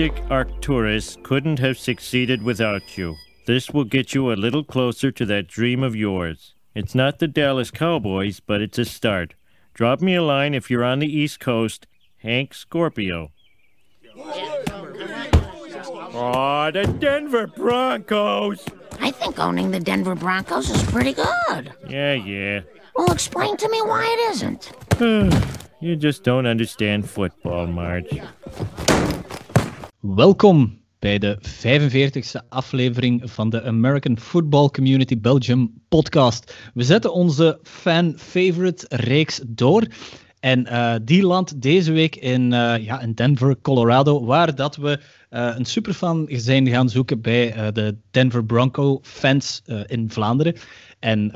Project Arcturus couldn't have succeeded without you. This will get you a little closer to that dream of yours. It's not the Dallas Cowboys, but it's a start. Drop me a line if you're on the East Coast. Hank Scorpio. Oh, the Denver Broncos! I think owning the Denver Broncos is pretty good. Yeah, yeah. Well, explain to me why it isn't. you just don't understand football, Marge. Welkom bij de 45e aflevering van de American Football Community Belgium podcast. We zetten onze fan-favorite reeks door. En uh, die landt deze week in, uh, ja, in Denver, Colorado, waar dat we uh, een superfan zijn gaan zoeken bij de Denver Bronco fans in Vlaanderen. En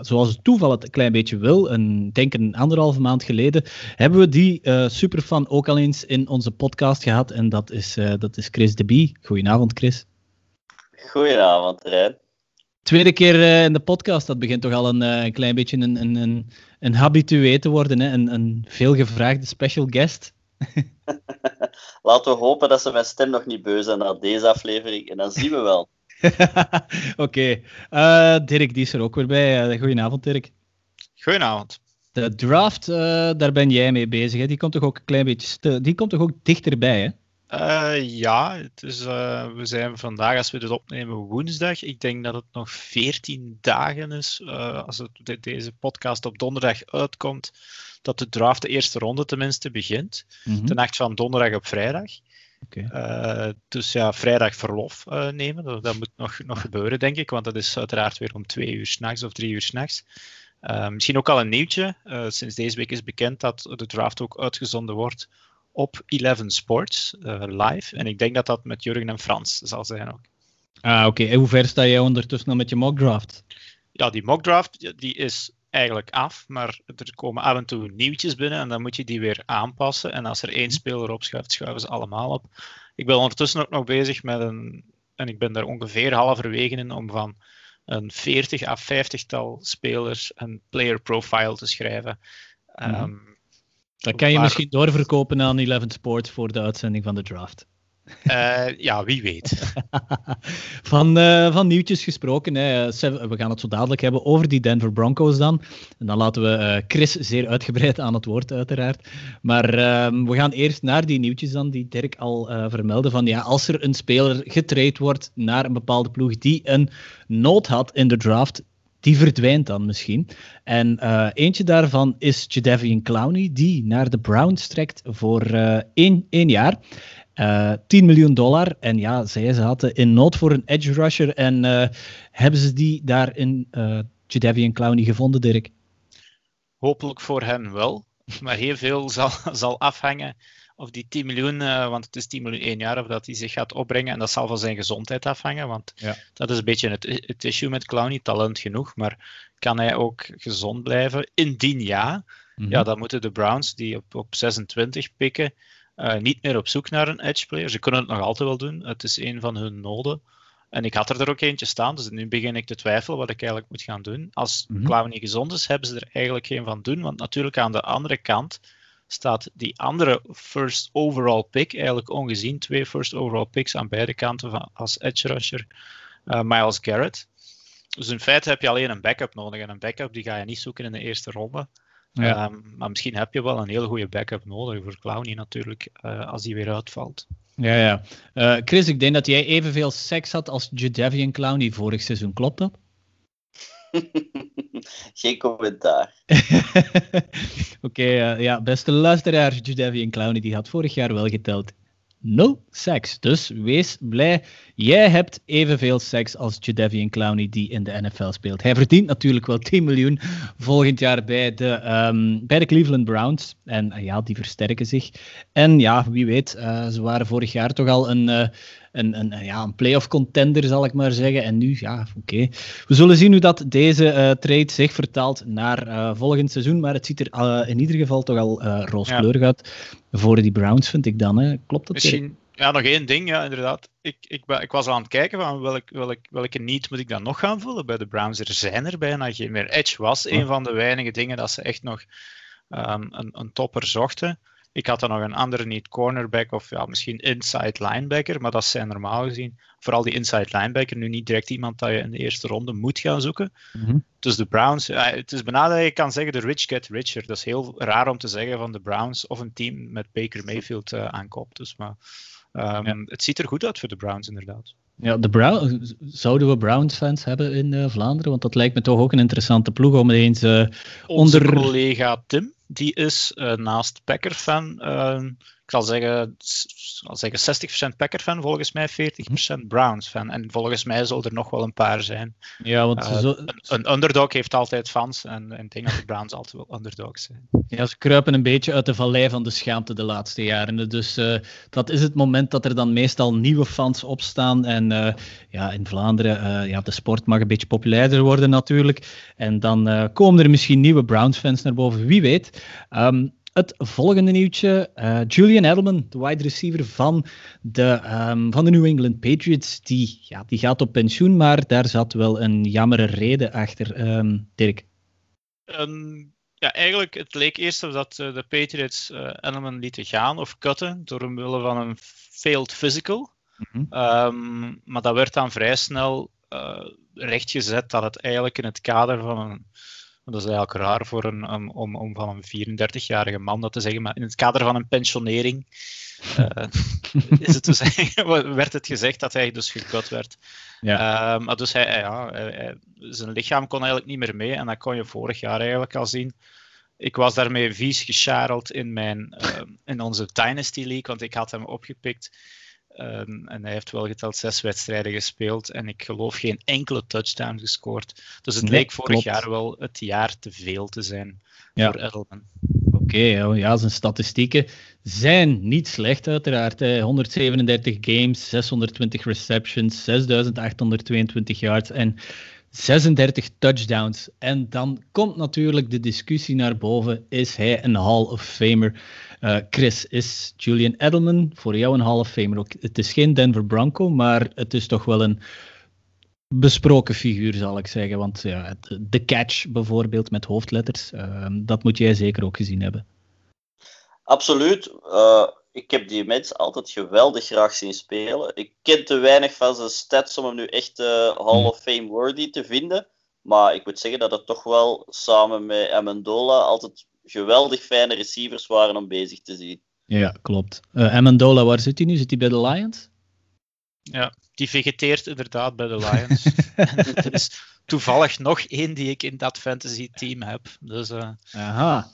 zoals het toeval het een klein beetje wil, een, denk een anderhalve maand geleden, hebben we die superfan ook al eens in onze podcast gehad. En dat is, dat is Chris de Bie. Goedenavond, Chris. Goedenavond, Rijn. Tweede keer in de podcast, dat begint toch al een, een klein beetje een, een, een een habitué te worden, hè? Een, een veelgevraagde special guest. Laten we hopen dat ze mijn stem nog niet beu zijn na deze aflevering. En dan zien we wel. Oké. Okay. Uh, eh, Dirk, die is er ook weer bij. Uh, goedenavond, Dirk. Goedenavond. De draft, uh, daar ben jij mee bezig. Hè? Die komt toch ook een klein beetje... Die komt toch ook dichterbij, hè? Ja, het is, we zijn vandaag, als we dit opnemen, woensdag. Ik denk dat het nog 14 dagen is, als het, deze podcast op donderdag uitkomt, dat de draft de eerste ronde tenminste begint. Mm -hmm. De nacht van donderdag op vrijdag. Okay. dus ja, vrijdag verlof nemen, dat, dat, moet nog, nog gebeuren, denk ik, want dat is uiteraard weer om twee uur s'nachts of drie uur s'nachts. misschien ook al een nieuwtje. sinds deze week is bekend dat de draft ook uitgezonden wordt op Eleven Sports uh, live. En ik denk dat dat met Jurgen en Frans zal zijn ook. Ah, oké. En hoe ver sta jij ondertussen nog met je mockdraft? Ja, die mockdraft die is eigenlijk af, maar er komen af en toe nieuwtjes binnen en dan moet je die weer aanpassen. En als er één speler opschuift, schuiven ze allemaal op. Ik ben ondertussen ook nog bezig met een, en ik ben daar ongeveer halverwege in, om van een 40 à 50-tal spelers een player profile te schrijven. Mm -hmm. um, dat kan je misschien doorverkopen aan Eleven Sports voor de uitzending van de draft. Uh, ja, wie weet. van, uh, van nieuwtjes gesproken. Hè. We gaan het zo dadelijk hebben over die Denver Broncos dan. En dan laten we uh, Chris zeer uitgebreid aan het woord, uiteraard. Maar ehm, we gaan eerst naar die nieuwtjes dan, die Dirk al vermeldde. Van ja, als er een speler getraind wordt naar een bepaalde ploeg die een nood had in de draft, die verdwijnt dan misschien. En eentje daarvan is Jadavian Clowney, die naar de Browns trekt voor één jaar. Uh, eh, 10 miljoen dollar. En ja, zij zaten in nood voor een edge rusher. En hebben ze die daar in uh, Jadavian Clowney gevonden, Dirk? Hopelijk voor hen wel. Maar heel veel zal, zal afhangen of die 10 miljoen, uh, want het is 10 miljoen één jaar, of dat hij zich gaat opbrengen. En dat zal van zijn gezondheid afhangen, want ja. dat is een beetje het, het issue met Clowney, talent genoeg, maar kan hij ook gezond blijven? Indien ja, mm-hmm. ja dan moeten de Browns die op, op 26 pikken, uh, niet meer op zoek naar een edge player. Ze kunnen het nog altijd wel doen, het is een van hun noden. En ik had er, er ook eentje staan, dus nu begin ik te twijfelen wat ik eigenlijk moet gaan doen. Als mm-hmm. Clowney gezond is, hebben ze er eigenlijk geen van doen, want natuurlijk aan de andere kant staat die andere first overall pick eigenlijk ongezien. Twee first overall picks aan beide kanten van, als edge rusher. Uh, Miles Garrett. Dus in feite heb je alleen een backup nodig. En een backup die ga je niet zoeken in de eerste ronde. Ja. Um, maar misschien heb je wel een hele goede backup nodig voor Clowney natuurlijk, uh, als die weer uitvalt. Ja, ja. Uh, Chris, ik denk dat jij evenveel seks had als Jadavian Clowney vorig seizoen. Klopt dat? Geen commentaar. Oké, okay, uh, ja, beste luisteraar, Judevian Clowney die had vorig jaar wel geteld. Nul seks. Dus wees blij. Jij hebt evenveel seks als Judevian Clowney die in de NFL speelt. Hij verdient natuurlijk wel 10 miljoen volgend jaar bij de, um, bij de Cleveland Browns. En uh, ja, die versterken zich. En ja, wie weet, uh, ze waren vorig jaar toch al een, uh, een, een, ja, een playoff contender, zal ik maar zeggen. En nu, ja, oké. Okay. We zullen zien hoe dat deze trade zich vertaalt naar volgend seizoen. Maar het ziet er in ieder geval toch al rooskleurig ja. uit voor die Browns, vind ik dan. Hè. Klopt dat? Misschien, ja, nog één ding, ja, inderdaad. Ik, ik, ik was aan het kijken van welk, welk, welke niet moet ik dan nog gaan vullen bij de Browns. Er zijn er bijna geen meer. Edge was een van de weinige dingen dat ze echt nog um, een, een topper zochten. Ik had dan nog een andere niet cornerback of ja, misschien inside linebacker, maar dat zijn normaal gezien, vooral die inside linebacker, nu niet direct iemand dat je in de eerste ronde moet gaan zoeken. Mhm. Dus de Browns, ja, het is bijna dat je kan zeggen de rich get richer. Dat is heel raar om te zeggen van de Browns of een team met Baker Mayfield uh, aan kop. Dus, maar um, het ziet er goed uit voor de Browns inderdaad. Ja, de Brown, zouden we Browns-fans hebben in uh, Vlaanderen? Want dat lijkt me toch ook een interessante ploeg om eens uh, Onze onder... collega Tim, die is uh, naast Packer-fan, ik zal zeggen, zal zeggen 60% Packer-fan, volgens mij 40% Browns-fan. En volgens mij zullen er nog wel een paar zijn. Ja, want zo... een, een, underdog heeft altijd fans en, en ik denk dat de Browns altijd wel underdogs zijn. Ja, ze kruipen een beetje uit de vallei van de schaamte de laatste jaren. Dus uh, dat is het moment dat er dan meestal nieuwe fans opstaan. En uh, ja, in Vlaanderen, ja, de sport mag een beetje populairder worden natuurlijk. En dan komen er misschien nieuwe Browns-fans naar boven, wie weet. Um, het volgende nieuwtje. Uh, Julian Edelman, de wide receiver van de, um, van de New England Patriots, die, ja, die gaat op pensioen, maar daar zat wel een jammere reden achter. Um, Dirk? Um, ja, eigenlijk, het leek eerst dat uh, de Patriots uh, Edelman lieten gaan of cutten door omwille van een failed physical. Mm -hmm. maar dat werd dan vrij snel rechtgezet dat het eigenlijk in het kader van een dat is eigenlijk raar voor een, um, om, om van een 34-jarige man dat te zeggen, maar in het kader van een pensionering uh, is het dus, werd het gezegd dat hij dus gekut werd. Ja. Maar dus hij, ja, hij, zijn lichaam kon eigenlijk niet meer mee en dat kon je vorig jaar eigenlijk al zien. Ik was daarmee vies gescharreld in, mijn, uh, in onze Dynasty League, want ik had hem opgepikt. Um, en hij heeft wel geteld zes wedstrijden gespeeld en ik geloof geen enkele touchdown gescoord. Dus het nee, leek vorig klopt. jaar wel het jaar te veel te zijn ja. voor Edelman. Oké, okay, ja, zijn statistieken zijn niet slecht uiteraard. Hè. 137 games, 620 receptions, 6822 yards en 36 touchdowns. En dan komt natuurlijk de discussie naar boven: is hij een Hall of Famer? Uh, Chris, is Julian Edelman voor jou een Hall of Famer? Ook, het is geen Denver Bronco, maar het is toch wel een besproken figuur, zal ik zeggen. Want ja, de catch bijvoorbeeld met hoofdletters, uh, dat moet jij zeker ook gezien hebben. Absoluut. Uh, ik heb die mens altijd geweldig graag zien spelen. Ik ken te weinig van zijn stats om hem nu echt uh, Hall of Fame worthy te vinden. Maar ik moet zeggen dat het toch wel samen met Amendola altijd geweldig fijne receivers waren om bezig te zien. Ja, klopt. Uh, Amendola, waar zit hij nu? Zit hij bij de Lions? Ja, die vegeteert inderdaad bij de Lions. er is toevallig nog één die ik in dat fantasy team heb. Dus, uh... Aha.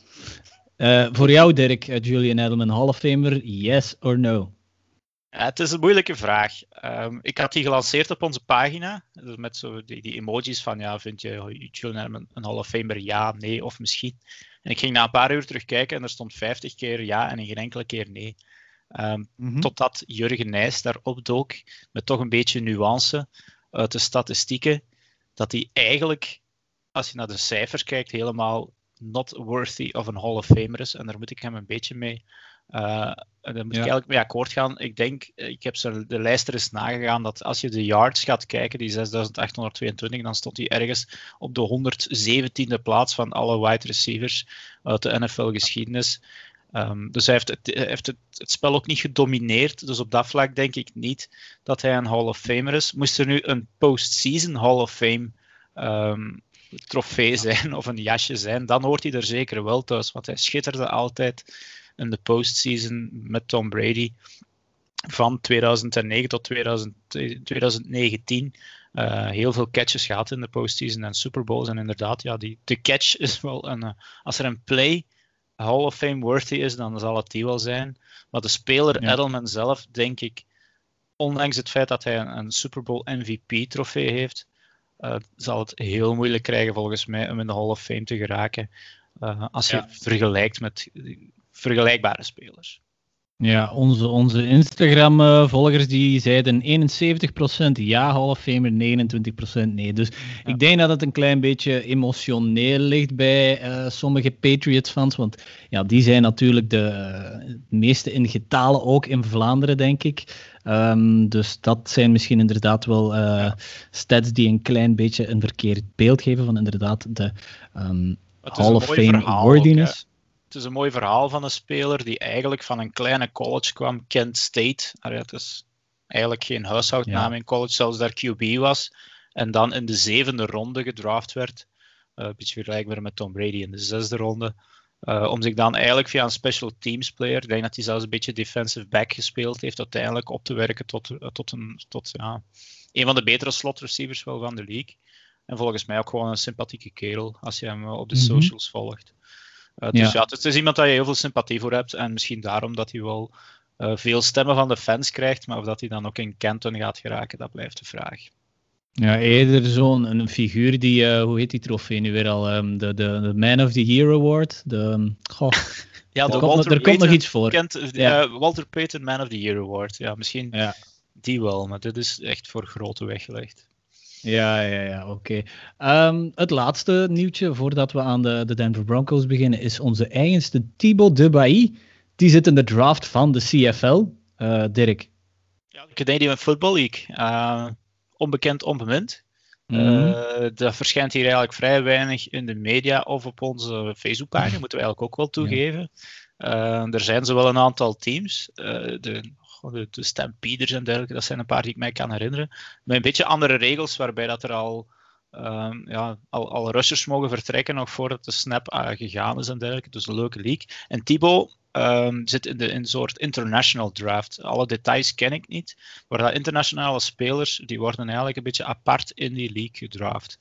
Uh, voor jou, Dirk, Julian Edelman, Hall of Famer, yes or no? Ja, het is een moeilijke vraag. Um, ik had die gelanceerd op onze pagina. Dus met zo die, die emojis van, ja, vind je Julian Edelman een Hall of Famer? Ja, nee of misschien. En ik ging na een paar uur terugkijken en er stond 50 keer ja en geen enkele keer nee. Um. Totdat Jurgen Nijs daarop dook, met toch een beetje nuance uit de statistieken, dat hij eigenlijk, als je naar de cijfers kijkt, helemaal not worthy of een Hall of Famer is. En daar moet ik hem een beetje mee. Uh, en dan moet ja. ik eigenlijk mee akkoord gaan. Ik denk, ik heb zo de lijst er eens nagegaan, dat als je de yards gaat kijken, die 6822, dan stond hij ergens op de 117e plaats van alle wide receivers uit de NFL-geschiedenis. Um, dus hij heeft, het, heeft het, het, spel ook niet gedomineerd. Dus op dat vlak denk ik niet dat hij een Hall of Famer is. Moest er nu een postseason Hall of Fame um, trofee zijn of een jasje zijn, dan hoort hij er zeker wel thuis. Want hij schitterde altijd in de postseason met Tom Brady van 2009 tot 2000, 2019. Uh, heel veel catches gehad in de postseason en Super Bowls. En inderdaad, ja, die, de catch is wel een. Uh, als er een play Hall of Fame worthy is, dan zal het die wel zijn. Maar de speler ja. Edelman zelf, denk ik, ondanks het feit dat hij een, een Super Bowl MVP-trofee heeft, uh, zal het heel moeilijk krijgen volgens mij om in de Hall of Fame te geraken. Als je vergelijkt met vergelijkbare spelers. Ja, onze, onze Instagram-volgers die zeiden 71% ja, Hall of Famer, 29% nee. Dus ja. ik denk dat het een klein beetje emotioneel ligt bij uh, sommige Patriots-fans. Want ja, die zijn natuurlijk de uh, meeste in getalen, ook in Vlaanderen, denk ik. Um, dus dat zijn misschien inderdaad wel uh, ja. stats die een klein beetje een verkeerd beeld geven van inderdaad de um, Hall of Fame. Het is een mooi verhaal van een speler die eigenlijk van een kleine college kwam, Kent State. Het is eigenlijk geen huishoudnaam in college, zelfs daar QB was. En dan in de zevende ronde gedraft werd. Uh, een beetje vergelijkbaar met Tom Brady in de zesde ronde. Uh, om zich dan eigenlijk via een special teams player, ik denk dat hij zelfs een beetje defensive back gespeeld heeft, uiteindelijk op te werken tot, uh, tot, een, tot ja, een van de betere slot receivers wel van de league. En volgens mij ook gewoon een sympathieke kerel, als je hem op de mm -hmm. socials volgt. Uh, dus ja, ja het is iemand waar je heel veel sympathie voor hebt. En misschien daarom dat hij wel veel stemmen van de fans krijgt, maar of dat hij dan ook in Canton gaat geraken, dat blijft de vraag. Ja, eerder zo'n een figuur die, uh, hoe heet die trofee nu weer al? Um, de, de, de Man of the Year Award. De, goh, ja, de er, komt, er komt nog iets voor. Kent, uh, ja. Walter Payton Man of the Year Award. Ja, misschien ja. die wel, maar dit is echt voor grote weggelegd. Ja, ja, ja, oké. Okay. Um, het laatste nieuwtje voordat we aan de, de Denver Broncos beginnen is onze eigenste Thibaut Debailly. Die zit in de draft van de CFL. Uh, Dirk. Ja, de Canadian Football League. Uh, onbekend, onbemind. Mm. Uh, dat verschijnt hier eigenlijk vrij weinig in de media of op onze Facebookpagina, moeten we eigenlijk ook wel toegeven. Ja. Uh, er zijn zowel een aantal teams, uh, de, de, de Stampeders en dergelijke, dat zijn een paar die ik mij kan herinneren, met een beetje andere regels, waarbij dat er al, um, ja, al, al rushers mogen vertrekken nog voordat de snap gegaan is en dergelijke. Dus een leuke league. En Thibaut um, zit in, de, in een soort international draft. Alle details ken ik niet, maar dat internationale spelers die worden eigenlijk een beetje apart in die league gedraft.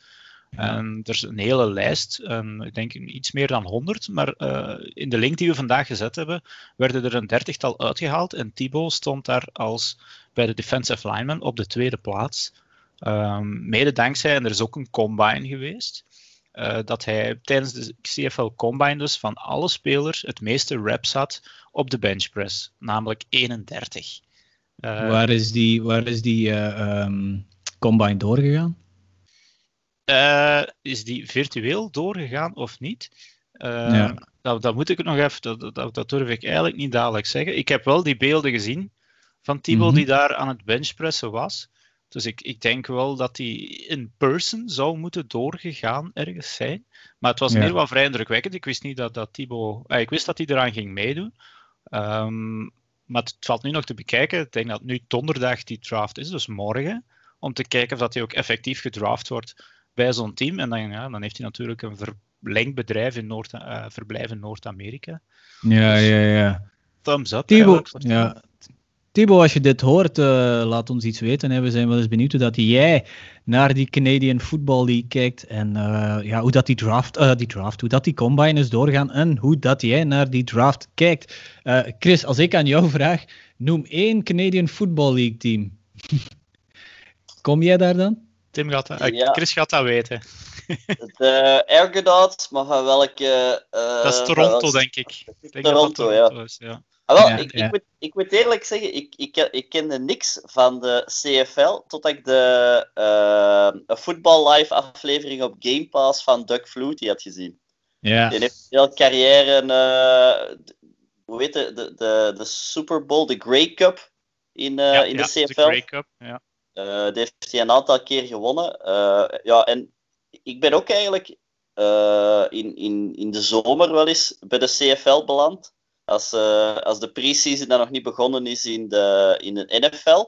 En er is een hele lijst, um, ik denk iets meer dan 100, maar uh, in de link die we vandaag gezet hebben, werden er een dertigtal uitgehaald en Thibaut stond daar als bij de defensive lineman op de tweede plaats. Um, mede dankzij, en er is ook een combine geweest, uh, dat hij tijdens de CFL Combine dus van alle spelers het meeste reps had op de benchpress, namelijk 31. Uh, waar is die, waar is die um, Combine doorgegaan? Is die virtueel doorgegaan of niet? Ja. Dat, dat, moet ik nog even, dat, dat, dat, durf ik eigenlijk niet dadelijk zeggen. Ik heb wel die beelden gezien van Thibaut mm -hmm. die daar aan het benchpressen was. Dus ik, ik denk wel dat hij in person zou moeten doorgegaan ergens zijn. Maar het was ja. meer wel vrij indrukwekkend. Ik wist niet dat, dat Thibaut... Eh, ik wist dat hij eraan ging meedoen. Um, maar het valt nu nog te bekijken. Ik denk dat nu donderdag die draft is, dus morgen. Om te kijken of dat hij ook effectief gedraft wordt bij zo'n team. En dan, ja, dan heeft hij natuurlijk een verlengd bedrijf in Noord, uh, verblijf in Noord-Amerika. Ja, dus, ja, ja. Thumbs up. Thibaut, ja. Thibaut, als je dit hoort, uh, laat ons iets weten. Hè. We zijn wel eens benieuwd hoe dat jij naar die Canadian Football League kijkt. En uh, ja, hoe dat die draft, uh, die draft, hoe dat die combine is doorgaan. En hoe dat jij naar die draft kijkt. Chris, als ik aan jou vraag, noem één Canadian Football League team. Kom jij daar dan? Tim gaat dat, ja. Chris gaat dat weten. De Argonauts, maar van welke... dat is Toronto, denk ik. ik denk Toronto, dat ja. Is, ja. Ah, wel, ja, ik, ja. Ik, moet, ik, moet, eerlijk zeggen, ik, ik, ik kende niks van de CFL totdat ik de uh, Football Live aflevering op Game Pass van Doug Flutie had gezien. Ja. Die heeft heel carrière, uh, hoe heet het, de, de, de Super Bowl, de Grey Cup in, uh, ja, in de CFL. De Grey Cup, ja. Die heeft hij een aantal keer gewonnen. ja, en ik ben ook eigenlijk in, in, in de zomer wel eens bij de CFL beland als, uh, als de pre-season dan nog niet begonnen is in de, in de NFL.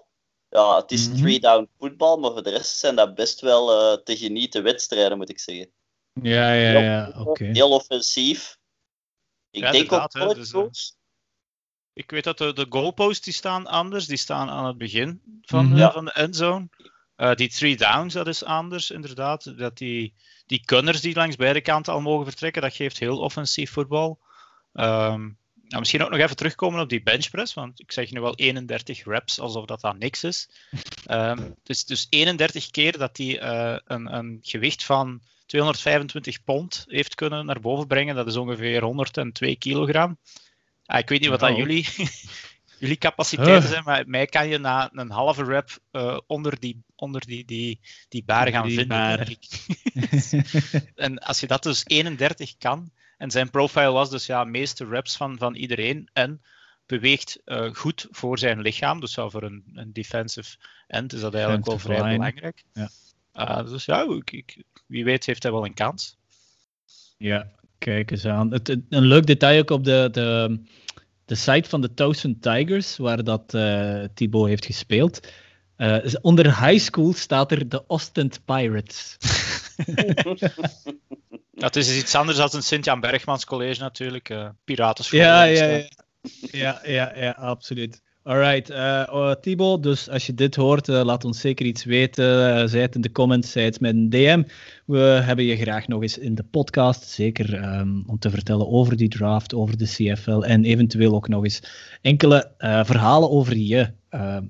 Ja, het is mm -hmm. three-down voetbal, maar voor de rest zijn dat best wel uh, te genieten wedstrijden, moet ik zeggen. Ja, ja, ja, oké. Okay. Heel offensief. Ik ja, denk ook dus, uh, Ik weet dat de, de goalposts die staan anders, die staan aan het begin van, mm -hmm. van de endzone. die three downs, dat is anders, inderdaad. Dat die, die gunners die langs beide kanten al mogen vertrekken, dat geeft heel offensief voetbal. Um, nou, misschien ook nog even terugkomen op die benchpress, want ik zeg nu wel 31 reps alsof dat dan niks is. Um, dus, dus 31 keer dat hij uh, een, een gewicht van 225 pond heeft kunnen naar boven brengen, dat is ongeveer 102 kilogram. Ah, ik weet niet wat dat jullie, jullie capaciteiten huh. zijn, maar mij kan je na een halve rep uh, onder die, onder die, die, die bar gaan die vinden. Bar. en als je dat dus 31 kan, en zijn profile was dus ja, meeste reps van, van iedereen en beweegt uh, goed voor zijn lichaam. Dus ja, voor een, een defensive end is dat eigenlijk wel vrij line. belangrijk. Ja. Uh, dus ja, ik, ik, wie weet heeft hij wel een kans. Ja, Kijk eens aan. Het, een leuk detail ook op de, de, de site van de Towson Tigers, waar dat uh, Thibaut heeft gespeeld. Uh, onder high school staat er de Ostend Pirates. het is dus iets anders dan een Sint-Jan Bergmans College natuurlijk. Uh, Piratenschool. Ja, ja, ja. ja, ja, ja, absoluut. Alright, uh, oh, Thibaut, dus als je dit hoort, uh, laat ons zeker iets weten. Uh, zij het in de comments, zij het met een DM. We hebben je graag nog eens in de podcast, zeker um, om te vertellen over die draft, over de CFL en eventueel ook nog eens enkele verhalen over je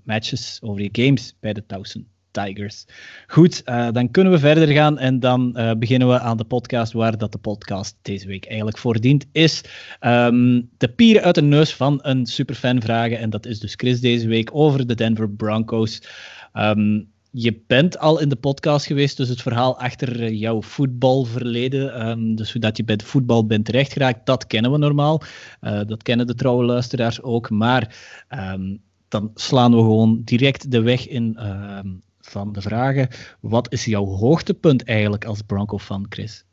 matches, over je games bij de Towson Tigers. Goed, uh, dan kunnen we verder gaan en dan uh, beginnen we aan de podcast waar dat de podcast deze week eigenlijk voor dient, is um, de pieren uit de neus van een superfan vragen. En dat is dus Chris deze week over de Denver Broncos. Um, je bent al in de podcast geweest, dus het verhaal achter jouw voetbalverleden, um, dus hoe dat je bij de voetbal bent terechtgeraakt, dat kennen we normaal. Uh, dat kennen de trouwe luisteraars ook, maar dan slaan we gewoon direct de weg in van de vragen. Wat is jouw hoogtepunt eigenlijk als Bronco-fan, Chris?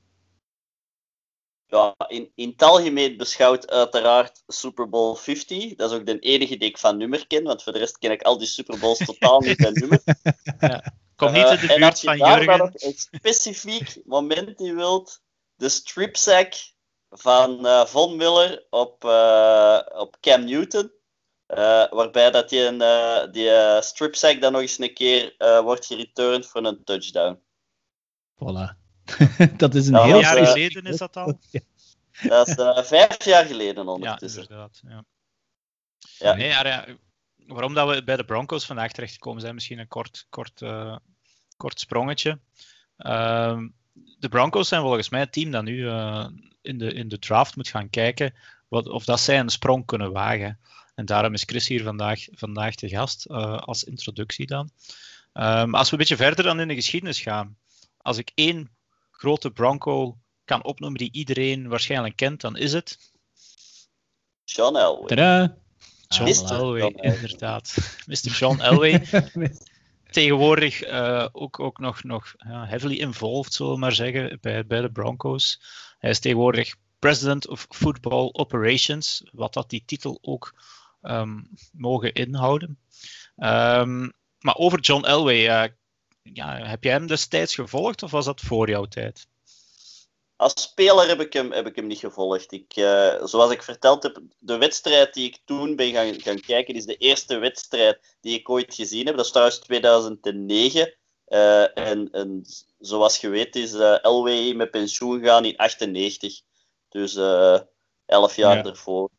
Ja, in, in het algemeen beschouwd uiteraard Super Bowl 50. Dat is ook de enige die ik van nummer ken, want voor de rest ken ik al die Super Bowls totaal niet van nummer. Ja. Kom niet in de uh, buurt van Jurgen. nog een specifiek moment in wilt, de strip sack van uh, Von Miller op, uh, op Cam Newton. Uh, waarbij dat die, een, uh, die uh, strip sack dan nog eens een keer wordt gereturned voor een touchdown. Voilà. dat is een heel jaar geleden is dat al. Dat is vijf jaar geleden ondertussen. Ja, inderdaad. Ja. Ja. Nee, ja, waarom dat we bij de Broncos vandaag terechtgekomen zijn, misschien een kort, kort, kort sprongetje. Ehm, de Broncos zijn volgens mij het team dat nu in, de, in de draft moet gaan kijken wat, of dat zij een sprong kunnen wagen. En daarom is Chris hier vandaag, vandaag de gast uh, als introductie dan. Um, als we een beetje verder dan in de geschiedenis gaan. Als ik één grote Bronco kan opnoemen die iedereen waarschijnlijk kent, dan is het... John Elway. Tadaa. John Mr. Elway, inderdaad. Mr. John Elway. Tegenwoordig uh, ook, ook nog, nog ja, heavily involved, zullen we maar zeggen, bij, bij de Broncos. Hij is tegenwoordig President of Football Operations, wat dat die titel ook um, mogen inhouden. Um, maar over John Elway, uh, ja, heb jij hem destijds gevolgd of was dat voor jouw tijd? Als speler heb ik hem, heb ik hem niet gevolgd. Ik, uh, zoals ik verteld heb, de wedstrijd die ik toen ben gaan, gaan kijken, is de eerste wedstrijd die ik ooit gezien heb. Dat is trouwens 2009. Uh, eh, en, en, zoals je weet is uh, Elway met pensioen gegaan in 98. Dus elf jaar ja. ervoor.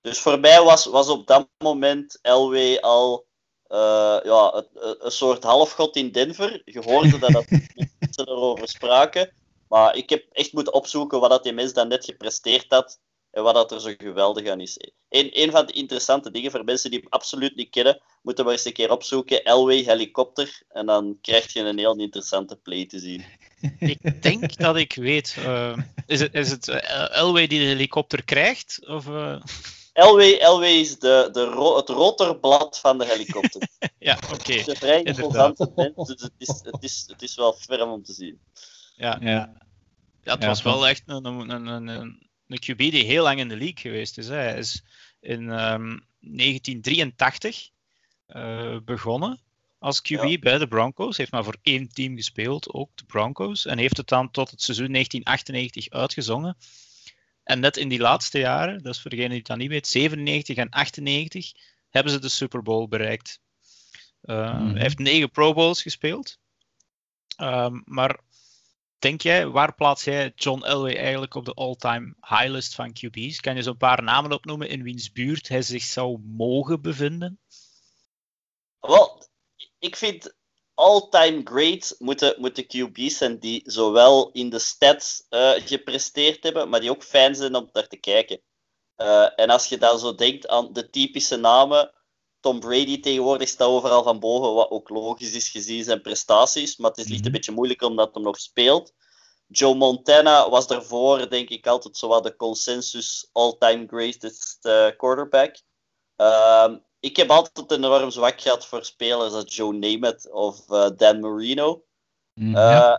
Dus voor mij was, was op dat moment LW al uh, ja, een, een, soort halfgod in Denver. Je hoorde dat, dat mensen erover spraken. Maar ik heb echt moeten opzoeken wat dat die mens dan net gepresteerd had en wat dat er zo geweldig aan is. Een, een van de interessante dingen voor mensen die hem absoluut niet kennen, moeten we eens een keer opzoeken. LW helikopter. En dan krijg je een heel interessante play te zien. Ik denk dat ik weet. Uh, is het, is het uh, LW die de helikopter krijgt? Of, uh... LW, LW is de, de het rotorblad van de helikopter. ja, oké. Okay. Het is een vrij band, dus het is, het, is, het is wel ferm om te zien. Ja, ja. ja het was wel echt een, een, een, een, een QB die heel lang in de league geweest is. Hè. Hij is in um, 1983 uh, begonnen als QB ja. bij de Broncos. Heeft maar voor één team gespeeld, ook de Broncos. En heeft het dan tot het seizoen 1998 uitgezongen. En net in die laatste jaren, dat is voor degene die het dan niet weet, 97 en 98, hebben ze de Super Bowl bereikt. Uh, mm-hmm. Hij heeft negen Pro Bowls gespeeld. Um, maar denk jij, waar plaats jij John Elway eigenlijk op de all-time high list van QB's? Kan je zo'n paar namen opnoemen in wiens buurt hij zich zou mogen bevinden? Wel, ik vind all-time great moeten, moeten QB's zijn die zowel in de stats uh, gepresteerd hebben, maar die ook fijn zijn om naar te kijken. Uh, en als je dan zo denkt aan de typische namen, Tom Brady tegenwoordig staat overal van boven, wat ook logisch is gezien zijn prestaties, maar het is licht een mhm. beetje moeilijk omdat hij nog speelt. Joe Montana was daarvoor, denk ik, altijd zo de consensus all-time greatest uh, quarterback. Uh, ik heb altijd een enorm zwak gehad voor spelers als Joe Namath of uh, Dan Marino. Mm, uh,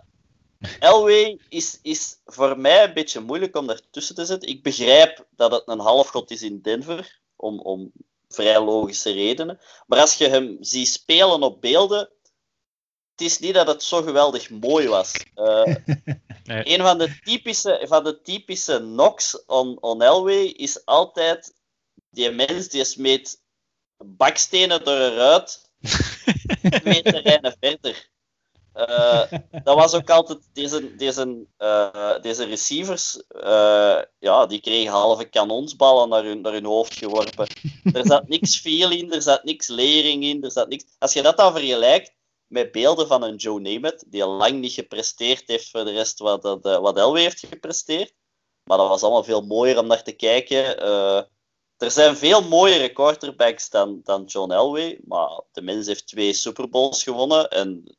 Elway is, is voor mij een beetje moeilijk om daartussen te zetten. Ik begrijp dat het een halfgod is in Denver, om, om vrij logische redenen. Maar als je hem ziet spelen op beelden, het is niet dat het zo geweldig mooi was. Uh, nee. Een van de typische, van de typische knocks on, on Elway is altijd die mens die smeet bakstenen door een ruit twee terreinen verder. Uh, dat was ook altijd deze, deze, uh, deze receivers, uh, ja, die kregen halve kanonsballen naar hun, naar hun hoofd geworpen. Er zat niks veel in, er zat niks lering in, er zat niks. Als je dat dan vergelijkt met beelden van een Joe Namath, die lang niet gepresteerd heeft voor de rest wat, dat, wat Elway heeft gepresteerd, maar dat was allemaal veel mooier om naar te kijken. Er zijn veel mooiere quarterbacks dan, dan John Elway, maar de heeft twee Super Bowls gewonnen en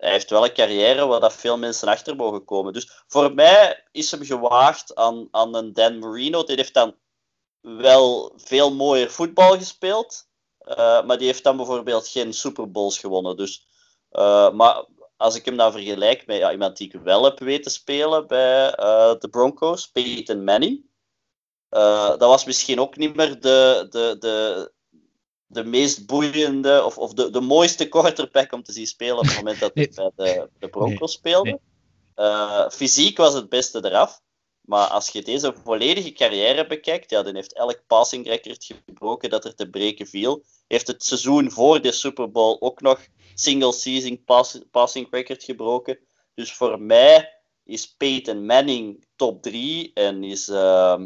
hij heeft wel een carrière waar dat veel mensen achter mogen komen. Dus voor mij is hem gewaagd aan, aan een Dan Marino. Die heeft dan wel veel mooier voetbal gespeeld. Uh, maar die heeft dan bijvoorbeeld geen Super Bowls gewonnen. Dus, uh, maar als ik hem dan vergelijk met ja, iemand die ik wel heb weten spelen bij uh, de Broncos, Peyton Manning. Dat was misschien ook niet meer de, de, de, de meest boeiende of, of de, de mooiste quarterback om te zien spelen op het moment dat hij bij de, de Broncos speelde. Uh, fysiek was het beste eraf. Maar als je deze volledige carrière bekijkt, ja, dan heeft elk passing record gebroken dat er te breken viel. Heeft het seizoen voor de Super Bowl ook nog single season pass, passing record gebroken. Dus voor mij is Peyton Manning top 3 en is, uh,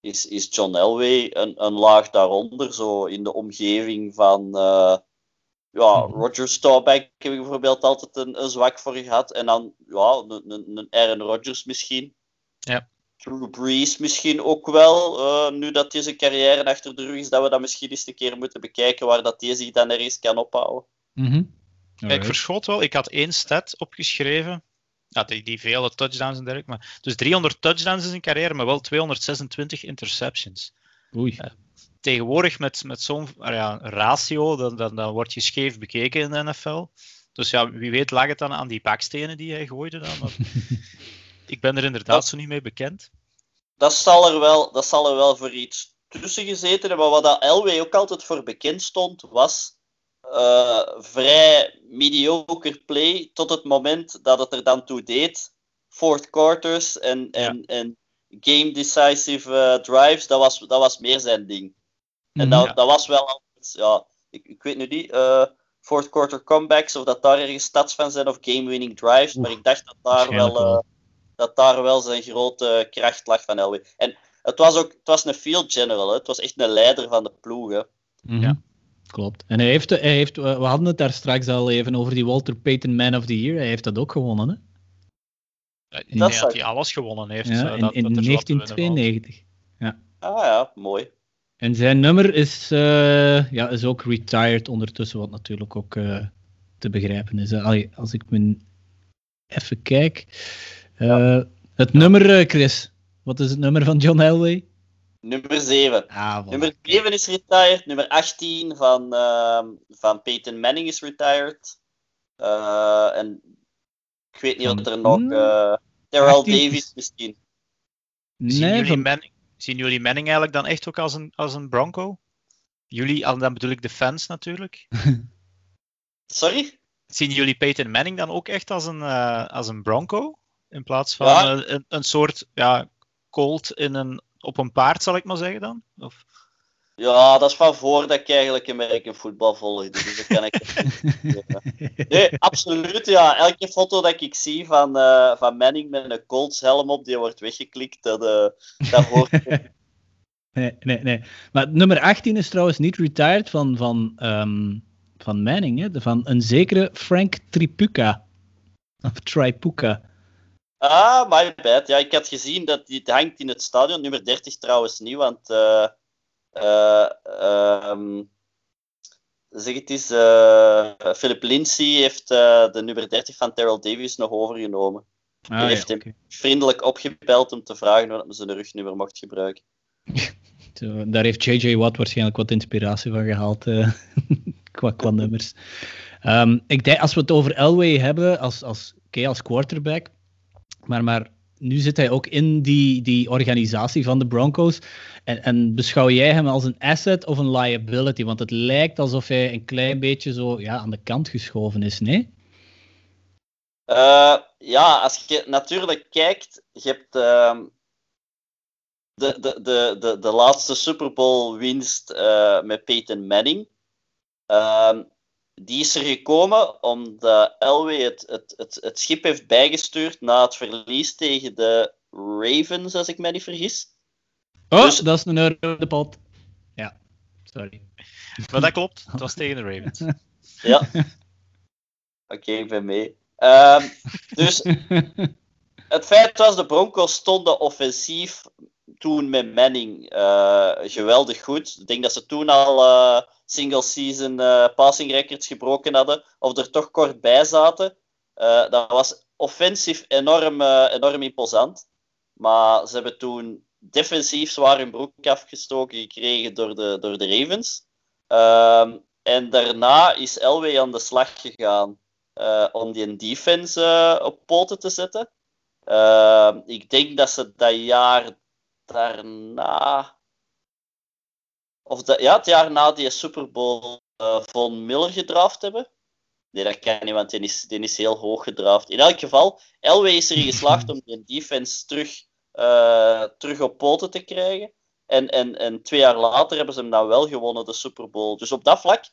is, is John Elway een, een laag daaronder, zo in de omgeving van uh, ja, mhm. Roger Staubach heb ik bijvoorbeeld altijd een, een, zwak voor gehad. En dan ja, een, een, een Aaron Rodgers misschien. Ja. Drew Brees misschien ook wel. Uh, nu dat deze carrière achter de rug is, dat we dat misschien eens een keer moeten bekijken waar dat deze zich dan er eens kan ophouden. Mm -hmm. Ik verschot wel, ik had één stat opgeschreven ja, die, die vele touchdowns en dergelijke. Maar, dus 300 touchdowns in zijn carrière, maar wel 226 interceptions. Oei. Uh, tegenwoordig met, met zo'n ja, ratio, dan, dan, dan word je scheef bekeken in de NFL. Dus ja, wie weet lag het dan aan die bakstenen die hij gooide dan. Maar ik ben er inderdaad dat, zo niet mee bekend. Dat zal, er wel, dat zal er wel voor iets tussen gezeten hebben. Maar wat dat Elway ook altijd voor bekend stond, was uh, vrij mediocre play tot het moment dat het er dan toe deed. Fourth quarters en, en, en game decisive uh, drives, dat was, dat was meer zijn ding. En mhm. dat, dat was wel ja, ik, ik weet nu niet, uh, fourth quarter comebacks, of dat daar ergens stats van zijn, of game winning drives, maar ik dacht dat daar wel, dat daar wel zijn grote kracht lag van Elway. En het was ook het was een field general, hè. het was echt een leider van de ploeg. Hè. Mhm. Ja. Klopt. En hij heeft, hij heeft, we hadden het daar straks al even over die Walter Payton Man of the Year. Hij heeft dat ook gewonnen, hè? Nee, dat, dat hij alles gewonnen heeft. Ja, in, in 1992. Ja. Ah ja, mooi. En zijn nummer is, uh, ja, is ook retired ondertussen, wat natuurlijk ook uh, te begrijpen is. Allee, als ik me even kijk. Uh, ja. Het nummer, Chris. Wat is het nummer van John Elway? Nummer 7. Ah, nummer 7 is retired. Nummer 18 van, uh, van Peyton Manning is retired. Uh, en ik weet niet of er nog. Uh, Terrell Davis misschien. Nee, zien, jullie van... Manning, zien jullie Manning eigenlijk dan echt ook als een, als een Bronco? Jullie, dan bedoel ik de fans natuurlijk. Sorry? Zien jullie Peyton Manning dan ook echt als een, uh, als een Bronco? In plaats van ja. een, een soort ja, Colt in een op een paard, zal ik maar zeggen dan? Of... Ja, dat is van voordat ik eigenlijk American voetbal volgde. Dus dat kan ik Nee, absoluut. Ja. Elke foto dat ik zie van, uh, van Manning met een Colts helm op, die wordt weggeklikt. Dat, uh, dat hoort. nee, nee, nee. Maar nummer 18 is trouwens niet retired van, van, um, van Manning, hè? van een zekere Frank Tripuca. Of Tripuca. Ah, my bad. Ja, ik had gezien dat die hangt in het stadion. Nummer 30 trouwens niet, want... Uh, uh, um, zeg het eens, uh, Philip Lindsay heeft de nummer 30 van Terrell Davies nog overgenomen. Ah, Hij heeft hem vriendelijk opgebeld om te vragen of hij zijn rugnummer mocht gebruiken. Daar heeft J.J. Watt waarschijnlijk wat inspiratie van gehaald, qua, qua nummers. Ehm, ik denk, als we het over Elway hebben als, als, okay, als quarterback, maar, maar nu zit hij ook in die, die organisatie van de Broncos. En, en beschouw jij hem als een asset of een liability? Want het lijkt alsof hij een klein beetje zo ja, aan de kant geschoven is, nee? Uh, ja, als je natuurlijk kijkt, je hebt uh, de, de, de, de, laatste Super Bowl winst uh, met Peyton Manning. Die is er gekomen omdat Elway het, het, het, het schip heeft bijgestuurd na het verlies tegen de Ravens, als ik me niet vergis. Oh, dus... dat is een euro de pot. Ja, sorry. Maar dat klopt, het was tegen de Ravens. Ja. Oké, ik ben mee. Um, dus het feit was, de Broncos stonden offensief toen met Manning uh, geweldig goed. Ik denk dat ze toen al uh, single season uh, passing records gebroken hadden, of er toch kort bij zaten. dat was offensief enorm, enorm imposant. Maar ze hebben toen defensief zwaar hun broek afgestoken gekregen door de, door de Ravens. Ehm, en daarna is Elway aan de slag gegaan om die defense op poten te zetten. Uh, ik denk dat ze dat jaar daarna. Of de, ja, het jaar na die Super Bowl Von Miller gedraft hebben. Nee, dat kan niet, want die is, die is heel hoog gedraft. In elk geval, Elway is erin geslaagd om die defense terug, terug op poten te krijgen. En, en, en twee jaar later hebben ze hem dan wel gewonnen, de Super Bowl. Dus op dat vlak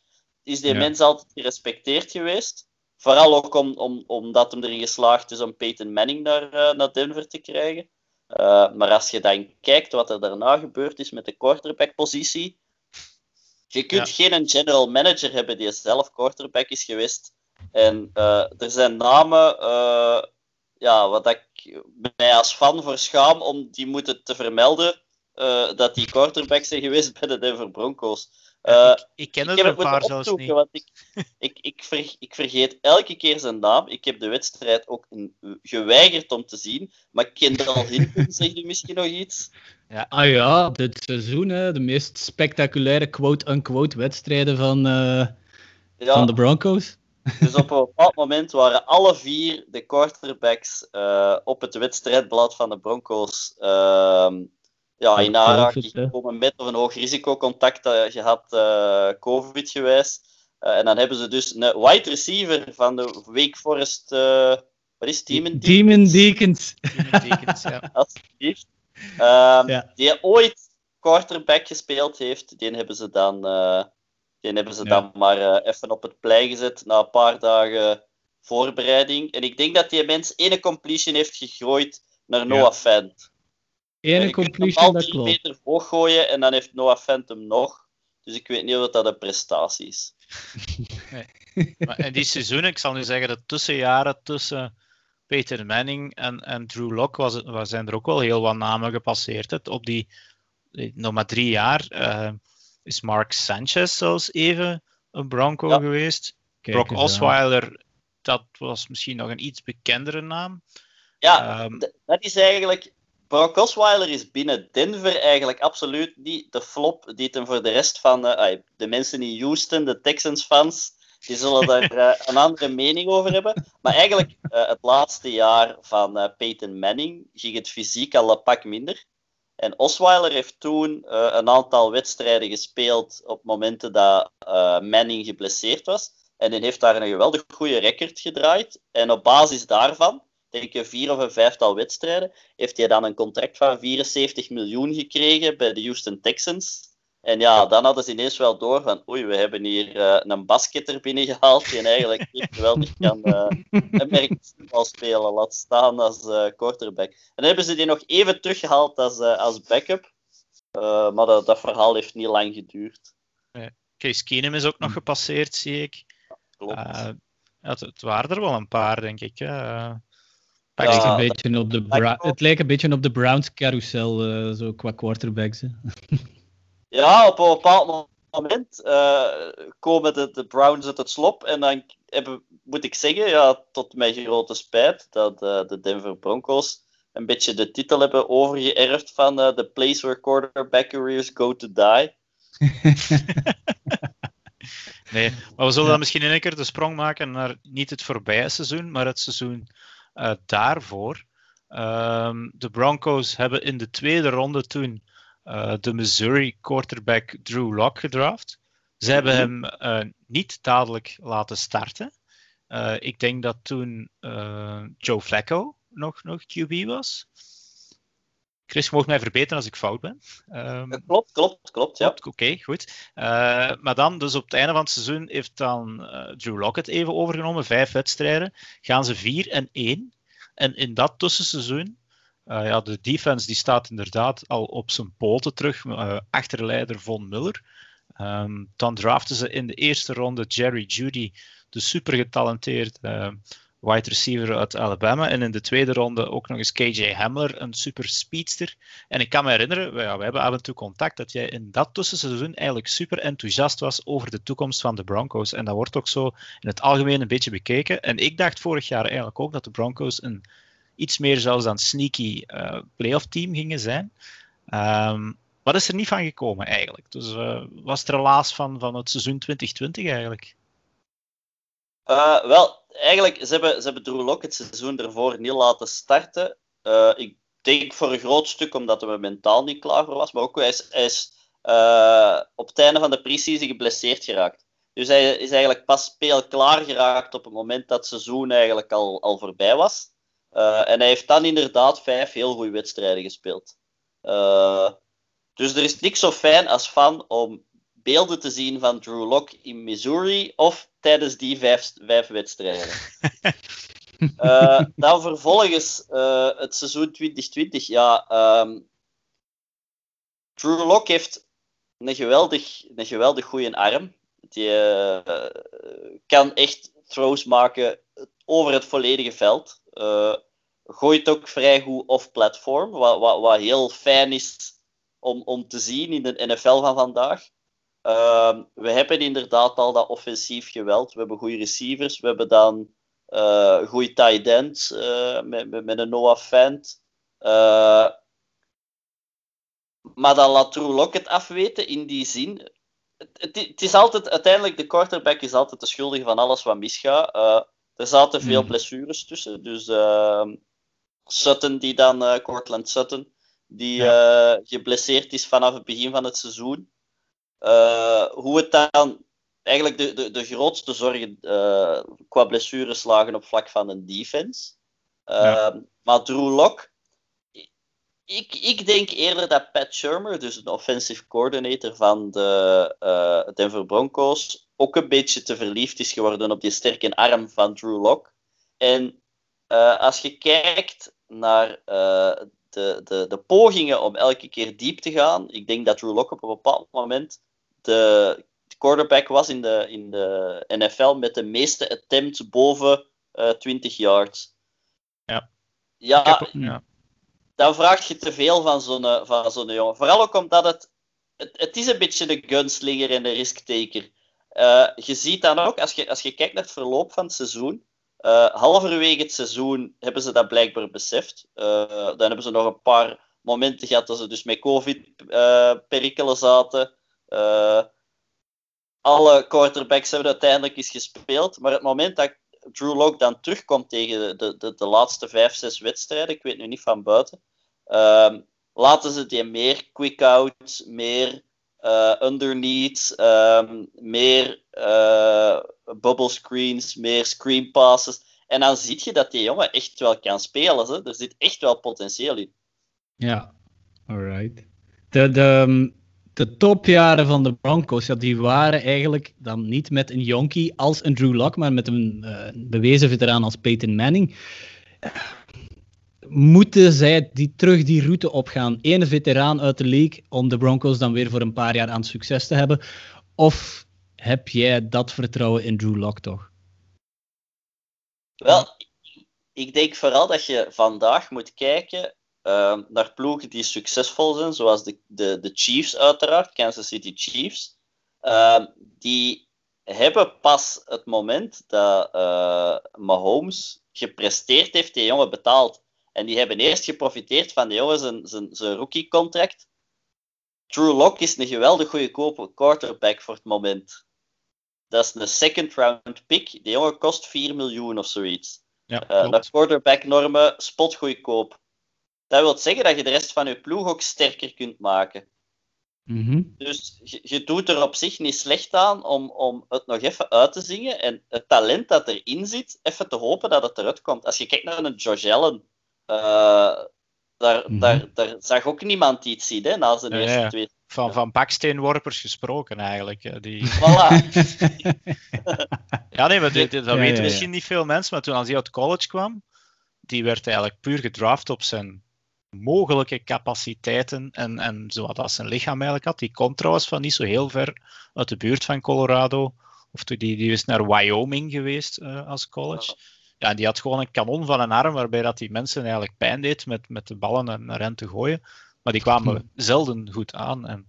is die ja. mens altijd gerespecteerd geweest. Vooral ook om, om, omdat hem erin geslaagd is om Peyton Manning naar, uh, naar Denver te krijgen. Uh, maar als je dan kijkt wat er daarna gebeurd is met de quarterback-positie, je kunt ja. geen general manager hebben die zelf quarterback is geweest. En uh, er zijn namen, ja, wat ik mij als fan voor schaam om die moeten te vermelden, dat die quarterbacks zijn geweest bij de Denver Broncos. Uh, ik, ik, ken er een paar zelfs niet. Want ik, ik, ik, ver, ik, vergeet elke keer zijn naam. Ik heb de wedstrijd ook een, geweigerd om te zien. Maar Kendall Hinton, zegt u misschien nog iets? Ja. Ah ja, dit seizoen, hè, de meest spectaculaire quote-unquote wedstrijden van, uh, ja. van de Broncos. Dus op een bepaald moment waren alle vier de quarterbacks uh, op het wedstrijdblad van de Broncos ehm, ja, in aanraking gekomen met of een hoog risicocontact uh, gehad, uh, COVID gewijs. Uh, en dan hebben ze dus een wide receiver van de Wake Forest. wat is Demon Deacons? Demon Deacons. Demon Deacons, ja. Alsjeblieft. Um, ja. Die ooit quarterback gespeeld heeft, die hebben ze dan, die hebben ze ja. dan maar even op het plein gezet na een paar dagen voorbereiding. En ik denk dat die mens ene completion heeft gegooid naar Noah Fant. Ene completion, dat klopt. meter hoog gooien en dan heeft Noah Phantom nog. Dus ik weet niet of dat een prestatie is. nee. maar in die seizoen, ik zal nu zeggen, de tussenjaren tussen Peter Manning en, en Drew Lock was het, zijn er ook wel heel wat namen gepasseerd. Het, op die, nog maar drie jaar uh, is Mark Sanchez zelfs even een Bronco ja. geweest. Kijk Brock Osweiler, dat was misschien nog een iets bekendere naam. Ja, um, dat is eigenlijk Brock Osweiler is binnen Denver eigenlijk absoluut niet de flop die hem voor de rest van uh, de mensen in Houston, de Texans-fans, die zullen daar uh, een andere mening over hebben. Maar eigenlijk, uh, het laatste jaar van Peyton Manning ging het fysiek al een pak minder. En Osweiler heeft toen een aantal wedstrijden gespeeld op momenten dat Manning geblesseerd was. En hij heeft daar een geweldig goede record gedraaid. En op basis daarvan ik, vier of een vijftal wedstrijden, heeft hij dan een contract van 74 miljoen gekregen bij de Houston Texans. En ja, dan hadden ze ineens wel door van, oei, we hebben hier uh, een basketter binnengehaald die eigenlijk niet geweldig kan uh, een spelen, laat staan als uh, quarterback. En dan hebben ze die nog even teruggehaald als, als backup, maar dat, dat, verhaal heeft niet lang geduurd. Nee. Case Keenum is ook nog gepasseerd, zie ik. Klopt. het, het, waren er wel een paar, denk ik. Ja, een beetje op de het lijkt een beetje op de Browns carousel, uh, zo qua quarterbacks. Hè. Ja, op een bepaald moment uh, komen de, de, Browns uit het slop. En dan hebben, moet ik zeggen, ja, tot mijn grote spijt, dat uh, de Denver Broncos een beetje de titel hebben overgeërfd van The Place Where Quarterback Careers Go to Die. Nee, maar we zullen dan misschien in één keer de sprong maken naar niet het voorbije seizoen, maar het seizoen daarvoor. Um, de Broncos hebben in de tweede ronde toen uh, de Missouri quarterback Drew Lock gedraft. Ze hebben hem uh, niet dadelijk laten starten. ik denk dat toen Joe Flacco nog, nog QB was. Chris, je mag mij verbeteren als ik fout ben. Um, klopt, klopt, klopt. Ja. Oké, goed. Uh, maar dan, dus op het einde van het seizoen, heeft dan uh, Drew Lockett even overgenomen. Vijf wedstrijden. Gaan ze 4 en 1. En in dat tussenseizoen, uh, ja, de defense die staat inderdaad al op zijn poten terug. achterleider Von Muller. Um, dan draften ze in de eerste ronde Jerry Judy, de super getalenteerd wide receiver uit Alabama. En in de tweede ronde ook nog eens KJ Hamler, een super speedster. En ik kan me herinneren, we, we hebben af en toe contact, dat jij in dat tussenseizoen eigenlijk super enthousiast was over de toekomst van de Broncos. En dat wordt ook zo in het algemeen een beetje bekeken. En ik dacht vorig jaar eigenlijk ook dat de Broncos een iets meer zelfs dan sneaky uh, playoff team gingen zijn. Um, wat is er niet van gekomen eigenlijk? Dus uh, was het relaas van, van het seizoen 2020 eigenlijk? Uh, wel, eigenlijk, ze hebben, ze hebben het seizoen ervoor niet laten starten. Uh, ik denk voor een groot stuk omdat hij mentaal niet klaar voor was. Maar ook hij is, uh, op het einde van de pre-season geblesseerd geraakt. Dus hij is eigenlijk pas speelklaar geraakt op het moment dat het seizoen eigenlijk al, al voorbij was. Uh, en hij heeft dan inderdaad vijf heel goede wedstrijden gespeeld. dus er is niks zo fijn als fan om beelden te zien van Drew Lock in Missouri of tijdens die vijf, vijf wedstrijden. uh, dan vervolgens uh, het seizoen 2020. Ja, um, Drew Lock heeft een geweldig, een geweldig goede arm. Die uh, kan echt throws maken over het volledige veld. gooit ook vrij goed off-platform, wat, wat, wat heel fijn is om, om te zien in de NFL van vandaag. Uh, we hebben inderdaad al dat offensief geweld. We hebben goede receivers. We hebben dan uh, goede tight ends uh, met, met, met, een Noah Fant. Uh, maar dan laat True Lock het afweten in die zin. Het, het, het, is altijd, uiteindelijk, de quarterback is altijd de schuldige van alles wat misgaat. er zaten veel hmm. blessures tussen. Dus ehm, Sutton, die dan, Cortland Sutton, die ja. geblesseerd is vanaf het begin van het seizoen. Uh, hoe het dan eigenlijk de, de, de grootste zorgen uh, qua blessures lagen op vlak van een defense. Uh, ja. Maar Drew Lock, ik, ik denk eerder dat Pat Shermer, dus de offensive coordinator van de Denver Broncos, ook een beetje te verliefd is geworden op die sterke arm van Drew Lock. En als je kijkt naar de, de, de pogingen om elke keer diep te gaan, ik denk dat Drew Lock op een bepaald moment de quarterback was in de, in de NFL met de meeste attempts boven uh, eh, 20 yards. Ja. Ja, ja. dan vraag je te veel van zo'n, eh, van zo'n jongen. Vooral ook omdat het, het, het is een beetje de gunslinger en de risktaker. Uh, je ziet dan ook, als je, als je kijkt naar het verloop van het seizoen, uh, halverwege het seizoen hebben ze dat blijkbaar beseft. dan hebben ze nog een paar momenten gehad dat ze dus met COVID-perikelen zaten. Uh, alle quarterbacks hebben uiteindelijk eens gespeeld. Maar het moment dat Drew Lock dan terugkomt tegen de, de, de laatste vijf, zes wedstrijden, ik weet nu niet van buiten, uh, laten ze die meer quick-out, meer uh, underneath, meer uh, bubble screens, meer screen passes. En dan zie je dat die jongen echt wel kan spelen. Hè? Er zit echt wel potentieel in. Ja, alright. De, de, de topjaren van de Broncos, ja, die waren eigenlijk dan niet met een jonkie als een Drew Lock, maar met een uh, bewezen veteraan als Peyton Manning. Moeten zij die, terug die route opgaan? Ene veteraan uit de league om de Broncos dan weer voor een paar jaar aan succes te hebben? Of heb jij dat vertrouwen in Drew Lock toch? Wel, ik denk vooral dat je vandaag moet kijken uh, naar ploegen die succesvol zijn, zoals de, de, de Chiefs uiteraard, Kansas City Chiefs. Uh, die hebben pas het moment dat uh, Mahomes gepresteerd heeft, die jongen betaald. En die hebben eerst geprofiteerd van die jongen zijn, zijn, zijn rookie-contract. Drew Lock is een geweldig goede quarterback voor het moment. dat is een second round pick. Die jongen kost 4 miljoen of zoiets. Ja, uh, naar quarterback-normen spotgoedkoop. Dat wil zeggen dat je de rest van je ploeg ook sterker kunt maken. Mm Dus je, je, doet er op zich niet slecht aan om, om het nog even uit te zingen en het talent dat erin zit, even te hopen dat het eruit komt. Als je kijkt naar een Josh Allen, uh, daar, mm -hmm. daar, daar zag ook niemand iets zien hè, na zijn ja, eerste ja. twee. Van, van baksteenworpers gesproken eigenlijk. Die... Voilà. ja, nee, maar dit, dit, dat Ja, weten ja, misschien niet veel mensen, maar toen als hij uit college kwam, die werd eigenlijk puur gedraft op zijn mogelijke capaciteiten en, en zoals dat zijn lichaam eigenlijk had. Die komt trouwens van niet zo heel ver uit de buurt van Colorado. Of die, die is naar Wyoming geweest uh, als college. Ja, die had gewoon een kanon van een arm waarbij dat die mensen eigenlijk pijn deed met, met de ballen naar hen te gooien. Maar die kwamen Hm. zelden goed aan. En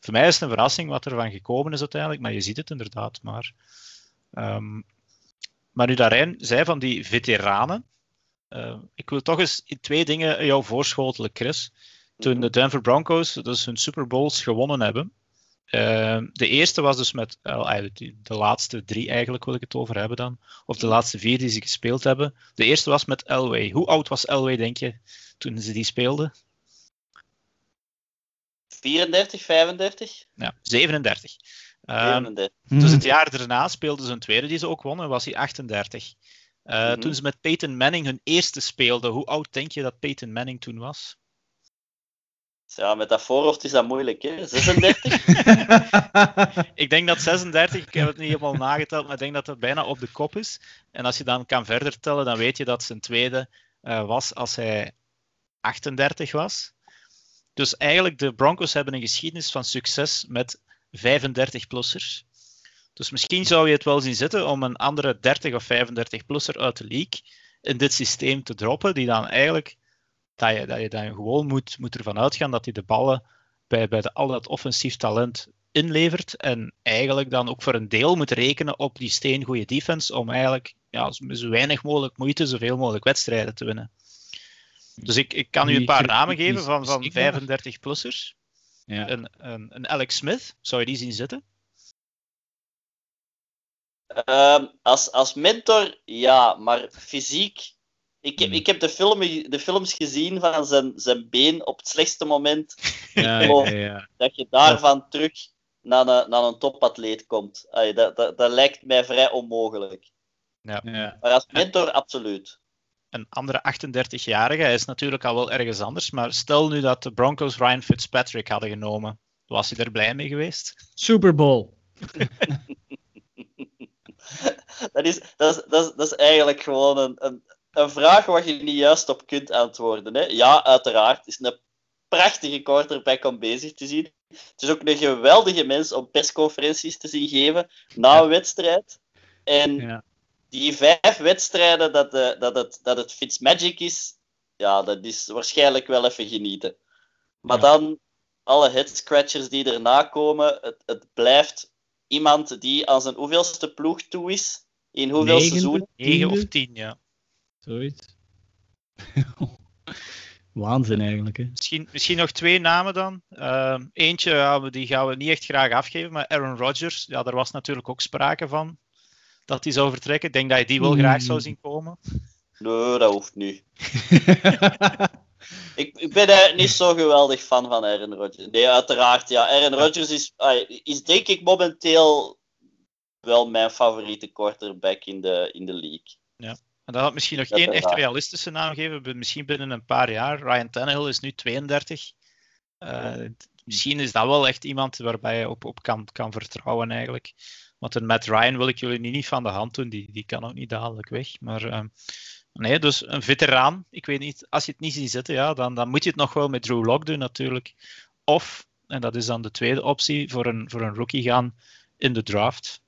voor mij is het een verrassing wat er van gekomen is uiteindelijk, maar je ziet het inderdaad maar. Um, maar nu Darijn zei van die veteranen, uh, ik wil toch eens twee dingen jou voorschotelen, Chris. Toen de Denver Broncos dus hun Super Bowls gewonnen hebben, uh, de eerste was dus met, uh, de laatste drie eigenlijk wil ik het over hebben dan, of de laatste vier die ze gespeeld hebben. De eerste was met Elway. Hoe oud was Elway, denk je, toen ze die speelden? 34, 35? Ja, 37. Um, 37. Dus het jaar daarna speelden ze een tweede die ze ook wonnen, was hij 38. Uh, mm -hmm. Toen ze met Peyton Manning hun eerste speelden, hoe oud denk je dat Peyton Manning toen was? Ja, met dat voorhoofd is dat moeilijk, hè? 36? ik denk dat 36, ik heb het niet helemaal nageteld, maar ik denk dat het bijna op de kop is. En als je dan kan verder tellen, dan weet je dat zijn tweede uh, was als hij 38 was. Dus eigenlijk, de Broncos hebben een geschiedenis van succes met 35-plussers. Dus misschien zou je het wel zien zitten om een andere 30 of 35-plusser uit de league in dit systeem te droppen, die dan eigenlijk, dat je, dat je dan gewoon moet, moet ervan uitgaan dat hij de ballen bij, bij de, al dat offensief talent inlevert en eigenlijk dan ook voor een deel moet rekenen op die steengoede defense om eigenlijk ja, zo weinig mogelijk moeite, zoveel mogelijk wedstrijden te winnen. Dus ik, ik kan u een paar namen geven van, van 35-plussers. Ja. Een, een, een Alex Smith, zou je die zien zitten? Um, als, als mentor, ja, maar fysiek. Ik heb, ik heb de, film, de films gezien van zijn, zijn been op het slechtste moment. Ja, ik geloof ja, ja. dat je daarvan terug naar een, naar een topatleet komt. Allee, dat, dat, dat lijkt mij vrij onmogelijk. Ja. Ja. Maar als mentor, absoluut. Een andere 38-jarige, hij is natuurlijk al wel ergens anders, maar stel nu dat de Broncos Ryan Fitzpatrick hadden genomen. Was hij er blij mee geweest? Super Bowl. dat, is, dat, is, dat, is, dat is eigenlijk gewoon een, een, een vraag waar je niet juist op kunt antwoorden. Hè? Ja, uiteraard. Het is een prachtige quarterback om bezig te zien. Het is ook een geweldige mens om persconferenties te zien geven na een wedstrijd. En Ja. die vijf wedstrijden dat, de, dat, het, dat het Fitzmagic is, ja, dat is waarschijnlijk wel even genieten. Maar Ja. dan, alle headscratchers die erna komen, het, het blijft iemand die aan zijn hoeveelste ploeg toe is, in hoeveel Negende? seizoenen. 9 of Tiende? 10, ja. Zoiets. Waanzin eigenlijk, hè. Misschien, misschien nog twee namen dan. Uh, eentje, ja, die gaan we niet echt graag afgeven, maar Aaron Rodgers, ja, daar was natuurlijk ook sprake van dat hij zou vertrekken. Ik denk dat je die wel Hmm. graag zou zien komen. Nee, dat hoeft niet. Ik, ik ben er niet zo geweldig fan van Aaron Rodgers. Nee, uiteraard. Ja. Aaron Rodgers is, is denk ik momenteel wel mijn favoriete quarterback in de, in de league. En dan had misschien nog Dat één echt realistische naam geven, misschien binnen een paar jaar. Ryan Tannehill is nu 32. Uh, t- misschien is dat wel echt iemand waarbij je op, op kan, kan vertrouwen eigenlijk. Want een Matt Ryan wil ik jullie niet, niet van de hand doen, die, die kan ook niet dadelijk weg. Maar ehm, nee, dus een veteraan. Ik weet niet, als je het niet ziet zitten, ja, dan, dan moet je het nog wel met Drew Lock doen natuurlijk. Of, en dat is dan de tweede optie, voor een, voor een rookie gaan in de draft.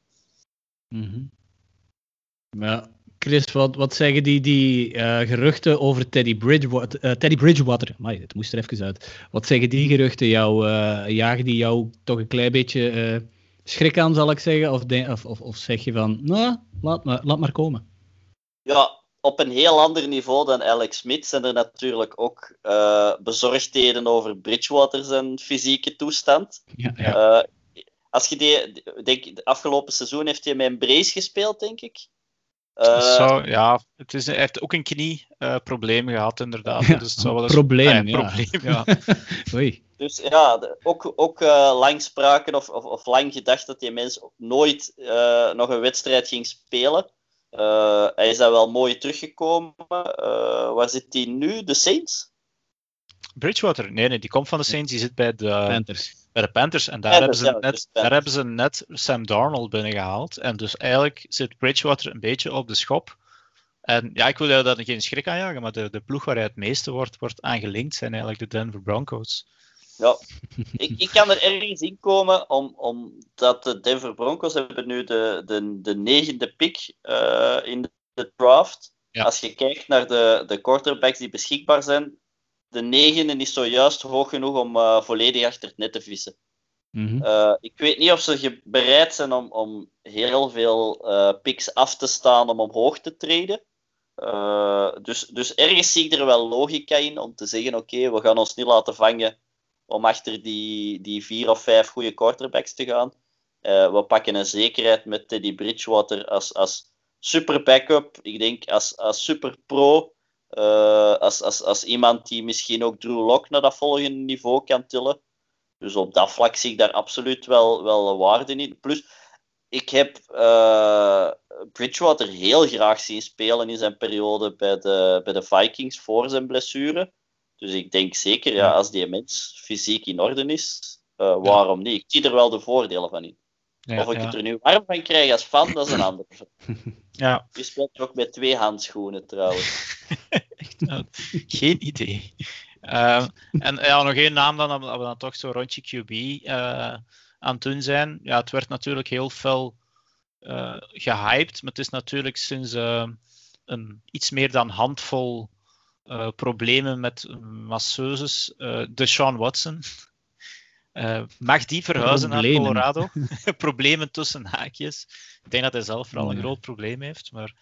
Ja. Chris, wat, wat zeggen die, die eh, geruchten over Teddy Bridgewater? eh, Teddy Bridgewater, Amai, het moest er even uit. Wat zeggen die geruchten jou? eh, jagen die jou toch een klein beetje eh, schrik aan, zal ik zeggen? Of, of, of zeg je van, nou, laat, maar, laat maar komen? Ja, op een heel ander niveau dan Alex Smith zijn er natuurlijk ook eh, bezorgdheden over Bridgewater zijn fysieke toestand. Ja, Eh, als je die, denk, de afgelopen seizoen heeft hij met een brace gespeeld, denk ik. Uh, Zo, ja, het is, hij heeft ook een knieprobleem uh, gehad, inderdaad. Ja, dus het zou wel eens, probleem, Ah ja. probleem, ja. Oei. Dus ja, de- ook, ook eh, lang spraken of, of, of lang gedacht dat die mens nooit eh, nog een wedstrijd ging spelen. Eh, hij is daar wel mooi teruggekomen. Eh, waar zit hij nu? De Saints? Bridgewater, nee, nee, die komt van de Saints, die zit bij de, Panthers. bij de Panthers. En daar, Panthers, hebben, ze ja, net, dus daar hebben ze net Sam Darnold binnengehaald. En dus eigenlijk zit Bridgewater een beetje op de schop. En ja, ik wil jou daar geen schrik aanjagen, maar de, de ploeg waar hij het meeste wordt, wordt aangelinkt zijn eigenlijk de Denver Broncos. Ja, ik, ik kan er ergens in komen, om, omdat de Denver Broncos hebben nu de, de, de negende pick eh, in de draft. Ja. Als je kijkt naar de, de quarterbacks die beschikbaar zijn, de negende is zojuist hoog genoeg om eh, volledig achter het net te vissen. Mhm. Eh, ik weet niet of ze bereid zijn om, om heel veel picks af te staan om omhoog te treden. Dus, dus ergens zie ik er wel logica in om te zeggen: oké, we gaan ons niet laten vangen om achter die, die vier of vijf goede quarterbacks te gaan. Eh, we pakken een zekerheid met Teddy Bridgewater als, als super backup. Ik denk als, als super pro. eh, als, als, als iemand die misschien ook Drew Lock naar dat volgende niveau kan tillen. Dus op dat vlak zie ik daar absoluut wel, wel waarde in. Plus, ik heb eh, Bridgewater heel graag zien spelen in zijn periode bij de, bij de Vikings voor zijn blessure. Dus ik denk zeker, ja, als die mens fysiek in orde is, eh, waarom niet? Ik zie er wel de voordelen van in. Ja, of ik ja. het er nu warm van krijg als fan, dat is een ander. ja, Je speelt ook met twee handschoenen trouwens. echt, eh, geen idee. Eh, en ja, nog één naam dan, dat we dan toch zo'n rondje QB eh, aan het doen zijn. Ja, het werd natuurlijk heel fel eh, gehyped, maar het is natuurlijk sinds een iets meer dan handvol eh, problemen met masseuses, eh Deshaun Watson. Eh, mag die verhuizen Problemen. naar Colorado? problemen tussen haakjes. Ik denk dat hij zelf vooral een Ja. groot probleem heeft, maar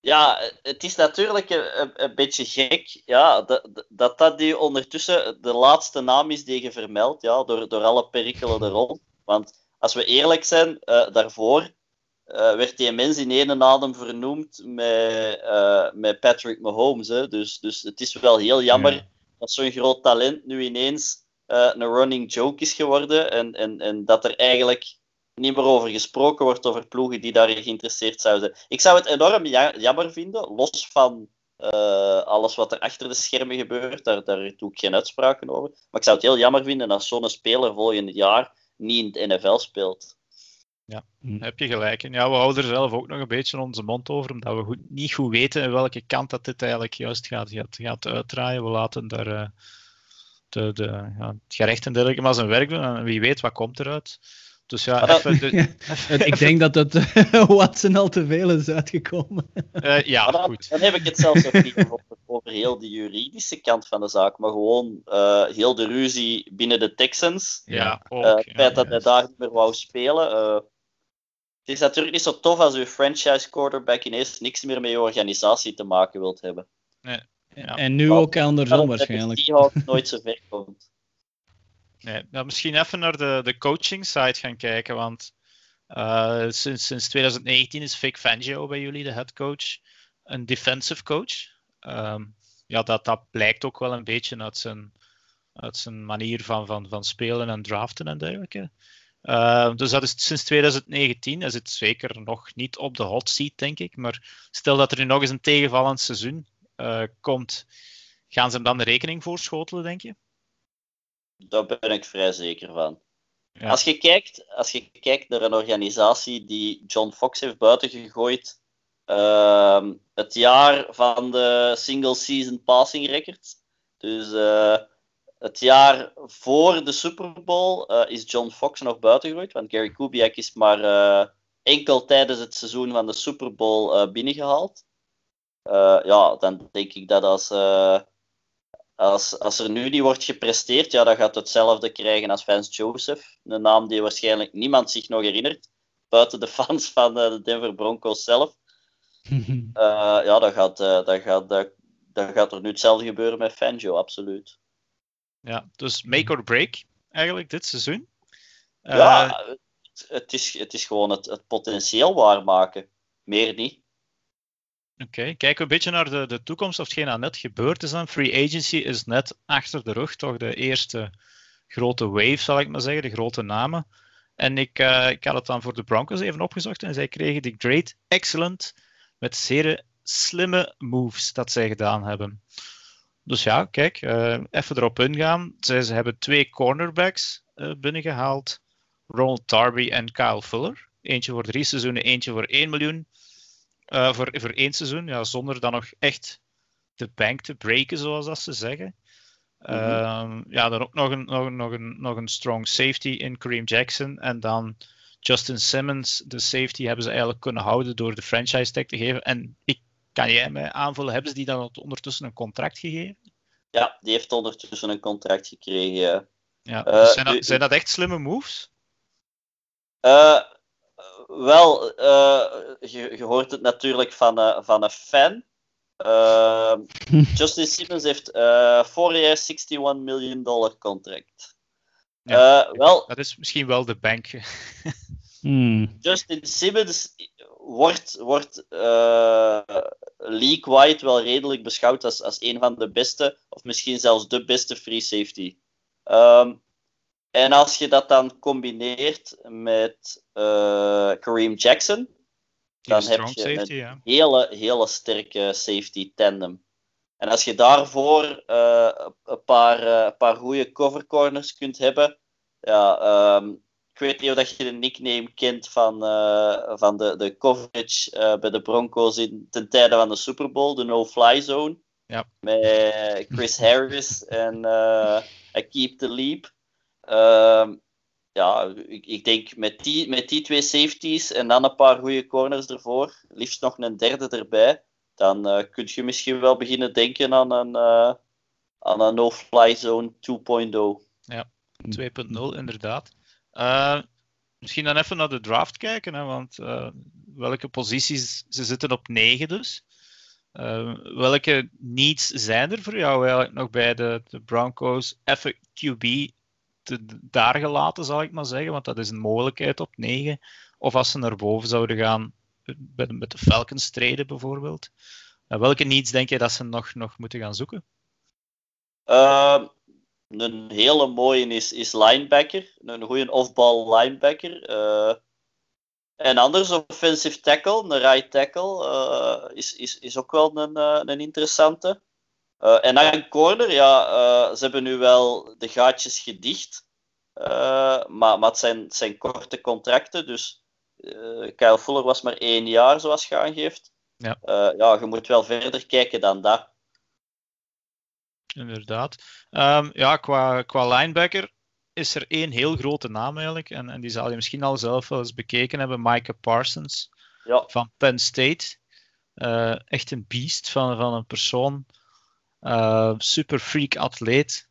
Ja, het is natuurlijk een, een, een beetje gek ja, dat, dat dat die ondertussen de laatste naam is die je vermeldt, ja, door, door alle perikelen er rond. Want als we eerlijk zijn, eh, daarvoor eh, werd die mens in ene adem vernoemd met, eh, met Patrick Mahomes. Hè. Dus, dus het is wel heel jammer Ja. dat zo'n groot talent nu ineens eh, een running joke is geworden en, en, en dat er eigenlijk niet meer over gesproken wordt over ploegen die daarin geïnteresseerd zouden zijn. Ik zou het enorm ja- jammer vinden, los van alles wat er achter de schermen gebeurt, daar, daar doe ik geen uitspraken over. Maar ik zou het heel jammer vinden als zo'n speler volgend jaar niet in het NFL speelt. Daar heb je gelijk. En ja, we houden er zelf ook nog een beetje onze mond over, omdat we goed, niet goed weten in welke kant dat dit eigenlijk juist gaat, gaat, gaat uitdraaien. We laten daar eh, de, de, ja, het gerecht en dergelijke maar zijn werk doen en wie weet wat komt eruit. Dus ja, dat- even de- ik denk dat het Watson al te veel is uitgekomen. eh, ja, dan, goed. dan heb ik het zelfs nog niet over, over heel de juridische kant van de zaak, maar gewoon eh, heel de ruzie binnen de Texans. Ja, ook. Eh, het ja. feit dat hij daar niet meer wou spelen. Het is natuurlijk niet zo tof als uw franchise quarterback ineens niks meer met je organisatie te maken wilt hebben. Ja. En nu ook andersom Dat het waarschijnlijk. Seahawks nooit zo ver komt. Nee, nou, misschien even naar de, de coaching side gaan kijken, want eh, sinds, sinds 2019 is Vic Fangio bij jullie de head coach, een defensive coach. Ehm, ja, dat, dat blijkt ook wel een beetje uit zijn, uit zijn manier van, van, van spelen en draften en dergelijke. Eh, dus dat is sinds 2019. Hij zit zeker nog niet op de hot seat, denk ik. Maar stel dat er nu nog eens een tegenvallend seizoen eh, komt, gaan ze hem dan de rekening voorschotelen, denk je? Daar ben ik vrij zeker van. Ja. Als, je kijkt, als je kijkt naar een organisatie die John Fox heeft buitengegooid, ehm, het jaar van de single season passing record. Dus eh, het jaar voor de Super Bowl eh, is John Fox nog buitengegooid, want Gary Kubiak is maar eh, enkel tijdens het seizoen van de Super Bowl eh, binnengehaald. Eh, ja, dan denk ik dat als, als, als er nu niet wordt gepresteerd, ja, dan gaat het hetzelfde krijgen als Vance Joseph. Een naam die waarschijnlijk niemand zich nog herinnert, buiten de fans van de Denver Broncos zelf. Ja, dan gaat, dan, gaat, dan gaat er nu hetzelfde gebeuren met Fangio, absoluut. Ja, dus make or break eigenlijk dit seizoen. ja, het is, het is gewoon het, het potentieel waarmaken. Meer niet. Oké, kijken we een beetje naar de, de toekomst of hetgeen aan net gebeurd is dan. Free agency is net achter de rug, toch de eerste grote wave, zal ik maar zeggen, de grote namen. En ik, uh, ik had het dan voor de Broncos even opgezocht en zij kregen de Great Excellent met zeer slimme moves dat zij gedaan hebben. Dus ja, kijk, uh, even erop ingaan. Zij, ze hebben twee cornerbacks uh, binnengehaald. Ronald Darby en Kyle Fuller. Eentje voor drie seizoenen, eentje voor 1 miljoen. Uh, voor, voor één seizoen, ja, zonder dan nog echt de bank te breken, zoals dat ze zeggen. Mm -hmm. ja, dan ook nog een, nog, nog, een, nog een strong safety in Kareem Jackson. En dan Justin Simmons, de safety, hebben ze eigenlijk kunnen houden door de franchise tag te geven. En ik kan jij mij aanvullen, hebben ze die dan ondertussen een contract gegeven? Ja, die heeft ondertussen een contract gekregen. Ja, dus zijn, dat, zijn dat echt slimme moves? Uh, wel, uh, je, je, hoort het natuurlijk van, uh, van een fan. Justin Simmons heeft vorig jaar 61 miljoen dollar contract. Ja, wel, dat is misschien wel de bank. hmm. Justin Simmons wordt, wordt league-wide wel redelijk beschouwd als, als een van de beste, of misschien zelfs de beste free safety. Um, en als je dat dan combineert met uh, Kareem Jackson, dan heb je safety, een ja. hele, hele sterke safety tandem. En als je daarvoor uh, een paar, uh, paar goede cover corners kunt hebben, ja, um, ik weet niet of dat je de nickname kent van, van de, de coverage bij de Broncos in, ten tijde van de Super Bowl, de no-fly zone. Ja. Met Chris Harris en Keep the Leap. Ja, ik, ik, denk met die, met die twee safeties en dan een paar goede corners ervoor, liefst nog een derde erbij, dan uh, kun je misschien wel beginnen denken aan een, aan een no-fly zone 2.0. Ja, 2.0 inderdaad. Uh, misschien dan even naar de draft kijken, hè, want welke posities, ze zitten op 9 dus. welke needs zijn er voor jou eigenlijk nog bij de, de Broncos? Even QB daar gelaten, zal ik maar zeggen, want dat is een mogelijkheid op 9. Of als ze naar boven zouden gaan, met de Falcons strijden bijvoorbeeld. Welke needs denk je dat ze nog, nog moeten gaan zoeken? Een hele mooie is, is linebacker. Een goede off-ball linebacker. Uh, en anders, offensive tackle, een right tackle, uh, is, is, is ook wel een, een interessante. Uh, en dan corner, ja, ze hebben nu wel de gaatjes gedicht. Maar, maar het zijn, het zijn korte contracten, dus Kyle Fuller was maar één jaar, zoals je aangeeft. Ja. ja, je moet wel verder kijken dan dat. Inderdaad. Um, ja, qua, qua linebacker is er één heel grote naam eigenlijk. En, en die zal je misschien al zelf wel eens bekeken hebben. Micah Parsons ja. van Penn State. echt een beest van, van een persoon uh, super freak atleet.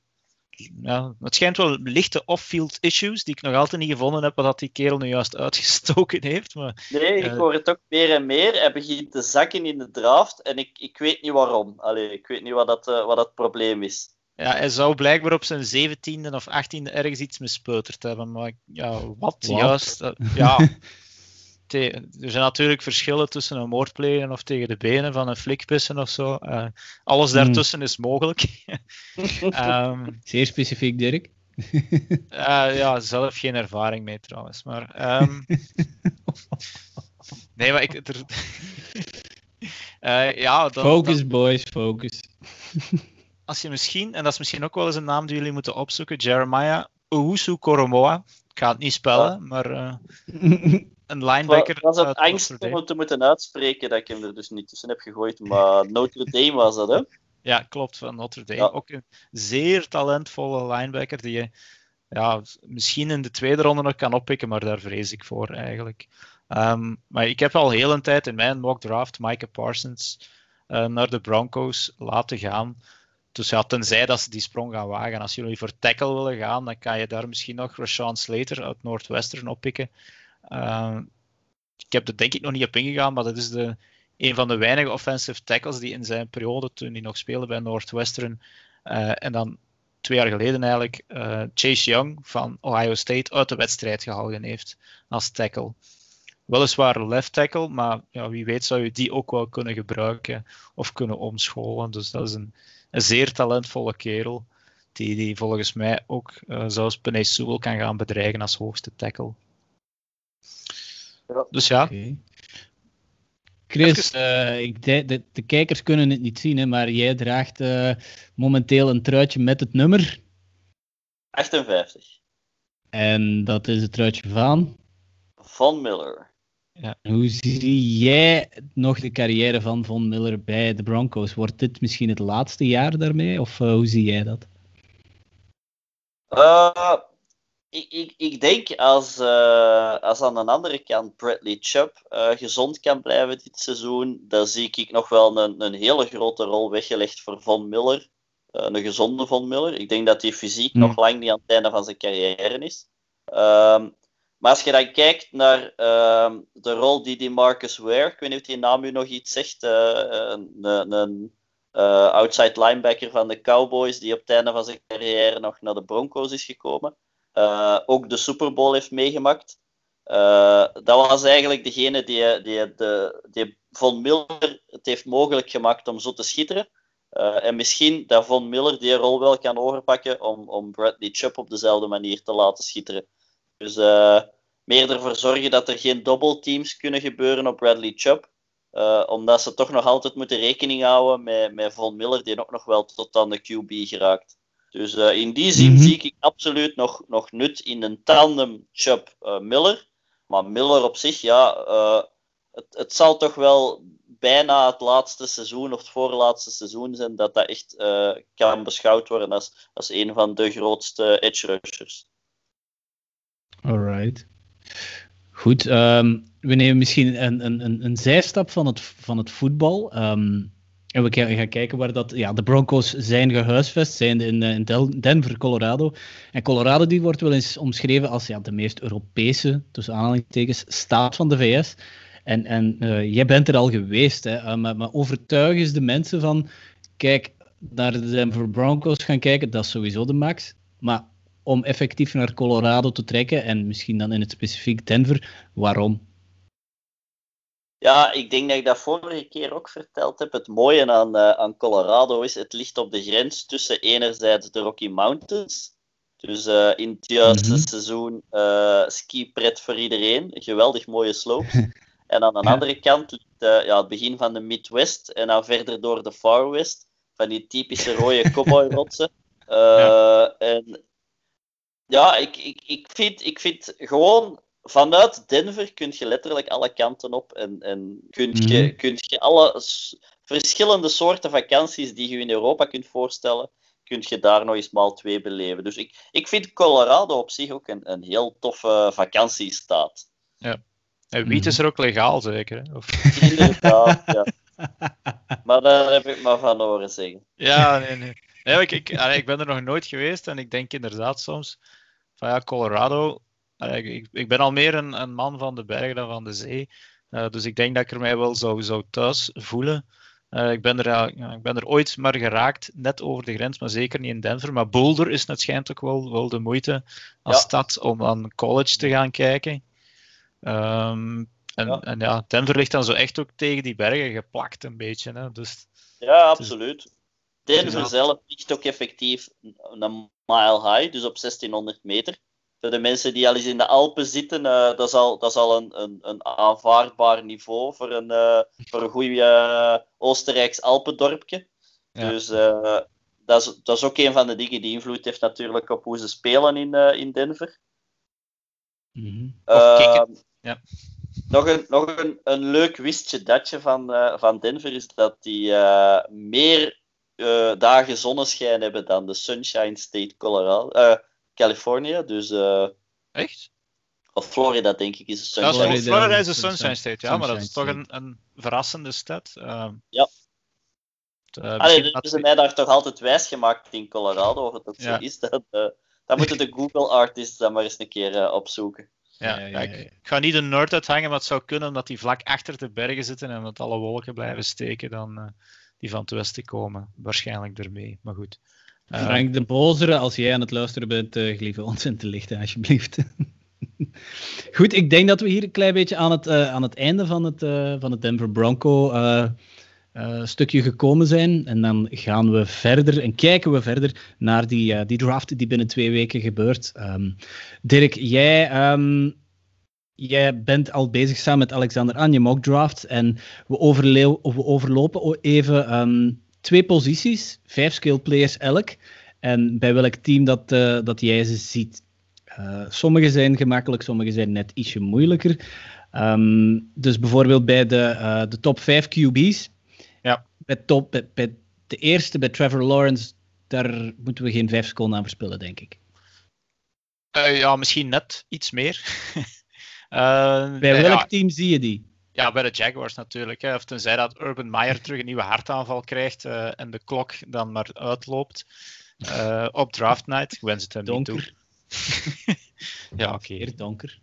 Ja, het schijnt wel lichte off-field issues, die ik nog altijd niet gevonden heb wat die kerel nu juist uitgestoken heeft. Maar, nee, ik uh, hoor het ook meer en meer. Hij begint te zakken in de draft en ik, ik weet niet waarom. Allee, ik weet niet wat dat, uh, wat dat probleem is. Ja, hij zou blijkbaar op zijn zeventiende of achttiende ergens iets mispeuterd hebben. Maar ja, wat, wat? juist? ja, er zijn natuurlijk verschillen tussen een moordplegen of tegen de benen van een flikpissen of zo. Uh, alles hmm. daartussen is mogelijk. um, Zeer specifiek, Dirk. uh, ja, zelf geen ervaring mee trouwens. Maar, um, nee, maar ik. Er, uh, ja, dan, focus, dan, boys, focus. als je misschien, en dat is misschien ook wel eens een naam die jullie moeten opzoeken, Jeremiah Ousu Koromoa. Ik ga het niet spellen, maar een linebacker. Het was het angst om het te moeten uitspreken dat ik hem er dus niet tussen heb gegooid, maar Notre Dame was dat, hè? Ja, klopt, van Notre Dame. Ja. Ook een zeer talentvolle linebacker die je ja, misschien in de tweede ronde nog kan oppikken, maar daar vrees ik voor eigenlijk. Um, maar ik heb al heel een tijd in mijn mock draft Micah Parsons uh, naar de Broncos laten gaan. Dus ja, tenzij dat ze die sprong gaan wagen. Als jullie voor tackle willen gaan, dan kan je daar misschien nog Rashawn Slater uit Northwestern oppikken. Uh, ik heb er denk ik nog niet op ingegaan, maar dat is de, een van de weinige offensive tackles die in zijn periode, toen hij nog speelde bij Northwestern, uh, en dan twee jaar geleden eigenlijk uh, Chase Young van Ohio State uit de wedstrijd gehouden heeft als tackle. Weliswaar left tackle, maar ja, wie weet zou je die ook wel kunnen gebruiken of kunnen omscholen. Dus dat is een, een zeer talentvolle kerel die, die volgens mij ook uh, zelfs Penay Sewell kan gaan bedreigen als hoogste tackle. Dus ja. Chris, uh, ik de, de, de, kijkers kunnen het niet zien, hè, maar jij draagt uh, momenteel een truitje met het nummer 58. En dat is het truitje van? Von Miller. Ja. Hoe zie jij nog de carrière van Von Miller bij de Broncos? Wordt dit misschien het laatste jaar daarmee, of uh, hoe zie jij dat? Ik, ik, ik denk als, uh, als aan de andere kant Bradley Chubb uh, gezond kan blijven dit seizoen, dan zie ik nog wel een, een hele grote rol weggelegd voor Von Miller. een gezonde Von Miller. Ik denk dat hij fysiek mm. nog lang niet aan het einde van zijn carrière is. Ehm, maar als je dan kijkt naar ehm, de rol die die Marcus Ware, ik weet niet of die naam u nog iets zegt, een, een outside linebacker van de Cowboys, die op het einde van zijn carrière nog naar de Broncos is gekomen. Uh, ook de Super Bowl heeft meegemaakt. Uh, dat was eigenlijk degene die, die, die Von Miller het heeft mogelijk gemaakt om zo te schitteren. en misschien dat Von Miller die rol wel kan overpakken om, om Bradley Chubb op dezelfde manier te laten schitteren. Dus meer ervoor zorgen dat er geen double teams kunnen gebeuren op Bradley Chubb. Omdat ze toch nog altijd moeten rekening houden met, met Von Miller, die ook nog wel tot aan de QB geraakt. Dus uh, in die zin mm -hmm. zie ik absoluut nog, nog nut in een tandem Chubb-Miller. Uh, maar Miller op zich, ja, het, het zal toch wel bijna het laatste seizoen of het voorlaatste seizoen zijn dat dat echt kan beschouwd worden als, als een van de grootste edge rushers. Alright. Goed, um, we nemen misschien een, een, een zijstap van het, van het voetbal. Um, en we gaan kijken waar dat, ja, de Broncos zijn gehuisvest, zijn in, eh, in Denver, Colorado. En Colorado die wordt wel eens omschreven als ja, de meest Europese, tussen aanhalingstekens, staat van de VS. En, en uh, jij bent er al geweest, hè, uh, maar, maar overtuig eens de mensen van, kijk, naar de Denver Broncos gaan kijken, dat is sowieso de max. Maar om effectief naar Colorado te trekken en misschien dan in het specifiek Denver. Waarom? Ja, ik denk dat ik dat vorige keer ook verteld heb. Het mooie aan, uh, aan Colorado is, het ligt op de grens tussen enerzijds de Rocky Mountains. Dus uh, in het juiste mm -hmm. seizoen uh, ski-pret voor iedereen. Geweldig mooie slopes. en aan de ja. andere kant ligt ja, het begin van de Midwest en dan verder door de Far West. Van die typische rode cowboy-rotsen. ja. En ja, ik, ik, ik, vind, ik vind gewoon vanuit Denver kun je letterlijk alle kanten op en, en kun, je, mm. kun je alle verschillende soorten vakanties die je in Europa kunt voorstellen, kun je daar nog eens maal twee beleven. Dus ik, ik vind Colorado op zich ook een, een heel toffe vakantiestaat. Ja. En wiet is er ook legaal, zeker? Of... Inderdaad, ja. Maar daar heb ik maar van horen zeggen. Ja, nee, nee. nee ik, ik, ik ben er nog nooit geweest en ik denk inderdaad soms van ja, Colorado, ik, ik ben al meer een, een, man van de bergen dan van de zee. Uh, dus ik denk dat ik er mij wel zou, zou thuis voelen. Uh, ik, ben er, ja, ik ben er ooit maar geraakt, net over de grens, maar zeker niet in Denver. Maar Boulder is net schijnt ook wel, wel de moeite als ja. stad om aan college te gaan kijken. Um, en, ja. en ja, Denver ligt dan zo echt ook tegen die bergen geplakt een beetje. Hè? Dus, ja, absoluut. Denver zelf ligt ook effectief een mile high, dus op 1600 meter. Voor de mensen die al eens in de Alpen zitten, uh, dat is al, dat is al een, een, een aanvaardbaar niveau voor een, uh, voor een goed uh, Oostenrijks Alpendorpje. Ja. Dus dat, is, dat is ook een van de dingen die invloed heeft natuurlijk op hoe ze spelen in, in Denver. Mm -hmm. ja. Nog, een, nog een, een leuk wistje datje van, van Denver is dat die meer dagen zonneschijn hebben dan de Sunshine State Colorado. California. Dus, uh, Echt? Of Florida, denk ik, is de Sunshine State. Ja, Florida is de Sunshine State, ja, maar dat is toch een, een verrassende stad. Uh, ja. Uh, Allee, dat hebben ze mij daar toch altijd wijs gemaakt in Colorado, of het ook ja. zo is. Dat, uh, dat moeten de Google artists dan maar eens een keer uh, opzoeken. Ja, ja, ja, ik, ik, ga niet een nerd uithangen, maar het zou kunnen omdat die vlak achter de bergen zitten en dat alle wolken blijven steken dan die van het westen komen. Waarschijnlijk ermee, maar goed. Frank de Bozere, als jij aan het luisteren bent, uh, gelieve ons in te lichten, alsjeblieft. Goed, ik denk dat we hier een klein beetje aan het, uh, aan het einde van het, uh, van het Denver Bronco stukje gekomen zijn. En dan gaan we verder en kijken we verder naar die, die draft die binnen twee weken gebeurt. Um, Dirk, jij, um, jij bent al bezig samen met Alexander aan je draft. En we, we overlopen even um, twee posities, vijf skill players elk. En bij welk team dat, uh, dat jij ze ziet. Uh, sommige zijn gemakkelijk, sommige zijn net ietsje moeilijker. Um, dus bijvoorbeeld bij de, uh, de top 5 QB's. Ja. Bij, top, bij, bij, de eerste, bij Trevor Lawrence, daar moeten we geen vijf seconden aan verspillen, denk ik. ja, misschien net iets meer. bij welk ja. team zie je die? Ja, bij de Jaguars natuurlijk. Hè. Of tenzij dat Urban Meyer terug een nieuwe hartaanval krijgt uh, en de klok dan maar uitloopt uh, op draft night. Ik wens het hem donker. niet toe. ja, oké. Okay. donker.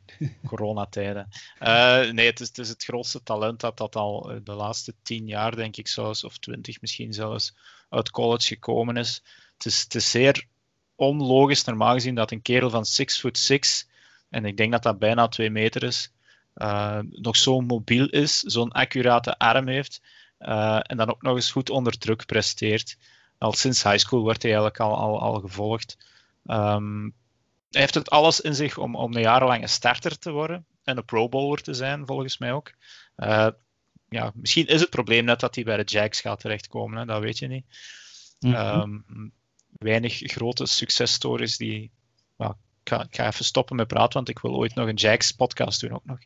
Coronatijden. Uh, nee, het is, het is, het grootste talent dat dat al de laatste tien jaar, denk ik zelfs, of twintig misschien zelfs, uit college gekomen is. Het is, het is zeer onlogisch normaal gezien dat een kerel van 6 foot 6, en ik denk dat dat bijna 2 meter is, uh, nog zo mobiel is, zo'n accurate arm heeft uh, en dan ook nog eens goed onder druk presteert. Al sinds high school wordt hij eigenlijk al, al, al gevolgd. Um, hij heeft het alles in zich om, om een jarenlange starter te worden en een Pro Bowler te zijn, volgens mij ook. Uh, ja, misschien is het probleem net dat hij bij de Jags gaat terechtkomen, hè, dat weet je niet. Mm -hmm. um, weinig grote successtories die ga, ik ga, even stoppen met praten, want ik wil ooit nog een Jags podcast doen ook nog.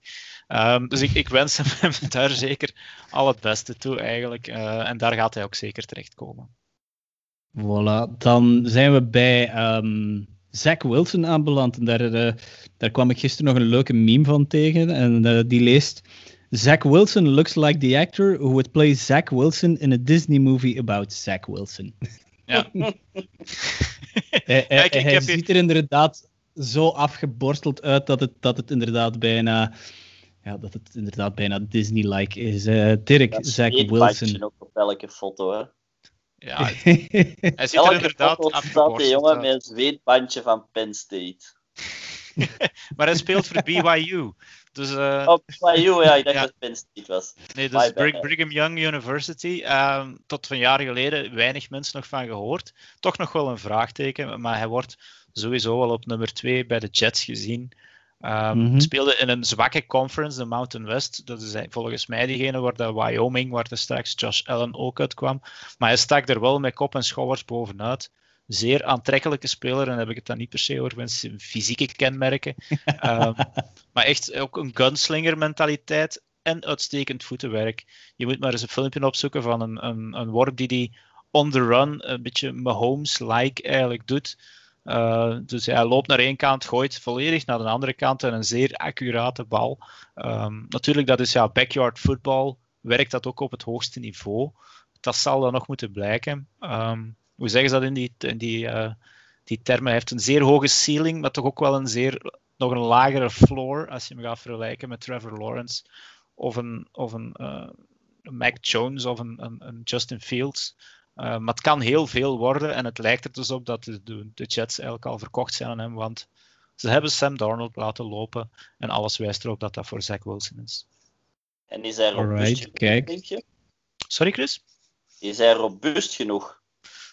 Um, dus ik, ik, wens hem daar zeker al het beste toe eigenlijk. Uh, en daar gaat hij ook zeker terechtkomen. Voilà, dan zijn we bij um, Zach Wilson aanbeland. En daar, uh, daar kwam ik gisteren nog een leuke meme van tegen. En uh, die leest... Zach Wilson looks like the actor who would play Zach Wilson in a Disney movie about Zach Wilson. Ja. hij, hij, ik, ik hij ziet hier... er inderdaad zo afgeborsteld uit dat het, dat het inderdaad bijna ja, dat het inderdaad bijna Disney-like is. Uh, Dirk, dat Zach Wilson. ook op elke foto, hè? Ja, hij ziet er inderdaad afgeborsteld uit. jongen met een zweetbandje van Penn State. maar hij speelt voor BYU. Dus, uh, oh, BYU, ja, ik dacht ja. dat het Penn State was. Nee, dus Brig Brigham Young University. Um, tot een jaar geleden weinig mensen nog van gehoord. Toch nog wel een vraagteken, maar hij wordt sowieso al op nummer 2 bij de Jets gezien. Um, mm-hmm. Speelde in een zwakke conference, de Mountain West. Dat is volgens mij diegene waar de Wyoming, waar de straks Josh Allen ook uitkwam. Maar hij stak er wel met kop en schouders bovenuit. Zeer aantrekkelijke speler, en heb ik het dan niet per se over mensen fysieke kenmerken. um, maar echt ook een gunslinger mentaliteit en uitstekend voetenwerk. Je moet maar eens een filmpje opzoeken van een, een, een worp die die on the run, een beetje Mahomes-like eigenlijk doet. Uh, dus hij loopt naar één kant, gooit volledig naar de andere kant en een zeer accurate bal. Um, natuurlijk, dat is ja, backyard football. Werkt dat ook op het hoogste niveau? Dat zal dan nog moeten blijken. Um, hoe zeggen ze dat in die, die, uh, die termen? Hij heeft een zeer hoge ceiling, maar toch ook wel een zeer, nog een lagere floor als je hem gaat vergelijken met Trevor Lawrence of een, of een uh, Mac Jones of een, een, een Justin Fields. Uh, maar het kan heel veel worden en het lijkt er dus op dat de, de, de Jets eigenlijk al verkocht zijn aan hem, want ze hebben Sam Darnold laten lopen en alles wijst erop dat dat voor Zach Wilson is. En is hij robuust Alright, genoeg, kijk. denk je? Sorry Chris? Is hij robuust genoeg?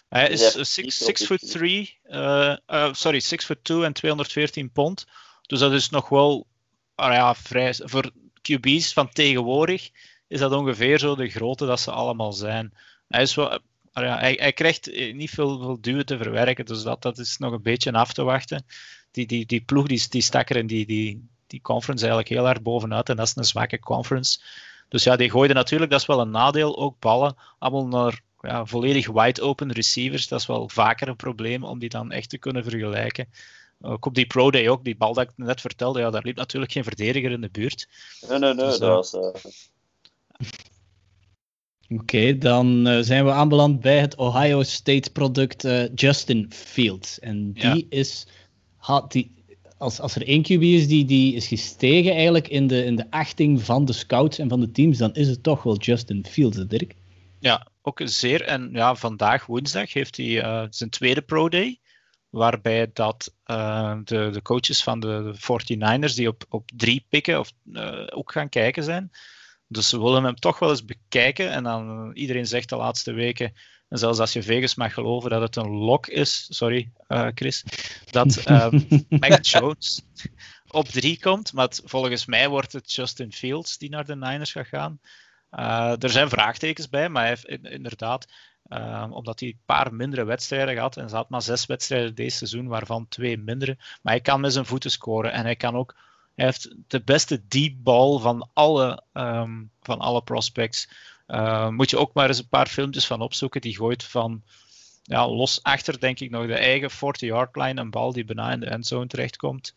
Hij Is is hij 6 niet foot 3, uh, uh, sorry, 6 foot 2 en 214 pond. Dus dat is nog wel ah ja, vrij. Voor QB's van tegenwoordig is dat ongeveer zo de grootte dat ze allemaal zijn. Hij is wel, ja, hij, hij, krijgt niet veel, veel duwen te verwerken, dus dat, dat is nog een beetje af te wachten. Die, die, die ploeg die, die stak er in die, die, die conference eigenlijk heel erg bovenuit en dat is een zwakke conference. Dus ja, die gooiden natuurlijk, dat is wel een nadeel, ook ballen allemaal naar ja, volledig wide open receivers. Dat is wel vaker een probleem om die dan echt te kunnen vergelijken. Ook op die Pro Day ook, die bal dat ik net vertelde, ja, daar liep natuurlijk geen verdediger in de buurt. Nee, nee, nee, Dus, dat uh, was... Uh... Oké, okay, dan uh, zijn we aanbeland bij het Ohio State product uh, Justin Fields. En die Ja. is, had die, als, als er één QB is die, die is gestegen eigenlijk in de, in de achting van de scouts en van de teams, dan is het toch wel Justin Fields, hè, Dirk. Ja, ook zeer. En ja, vandaag, woensdag, heeft hij uh, zijn tweede Pro Day. Waarbij dat de, de coaches van de 49ers die op, op drie pikken of, ook gaan kijken zijn. Dus ze willen hem toch wel eens bekijken. En dan iedereen zegt de laatste weken, en zelfs als je Vegas mag geloven dat het een lock is, sorry Chris, dat Mac Jones op drie komt. Maar volgens mij wordt het Justin Fields die naar de Niners gaat gaan. Uh, er zijn vraagtekens bij, maar hij heeft inderdaad, uh, omdat hij een paar mindere wedstrijden gehad, en ze had maar zes wedstrijden deze seizoen, waarvan twee mindere, maar hij kan met zijn voeten scoren en hij kan ook, hij heeft de beste deep ball van alle, um, van alle prospects. Uh, moet je ook maar eens een paar filmpjes van opzoeken, die gooit van ja, los achter, denk ik, nog de eigen 40-yard line, een bal die bijna in de endzone terechtkomt.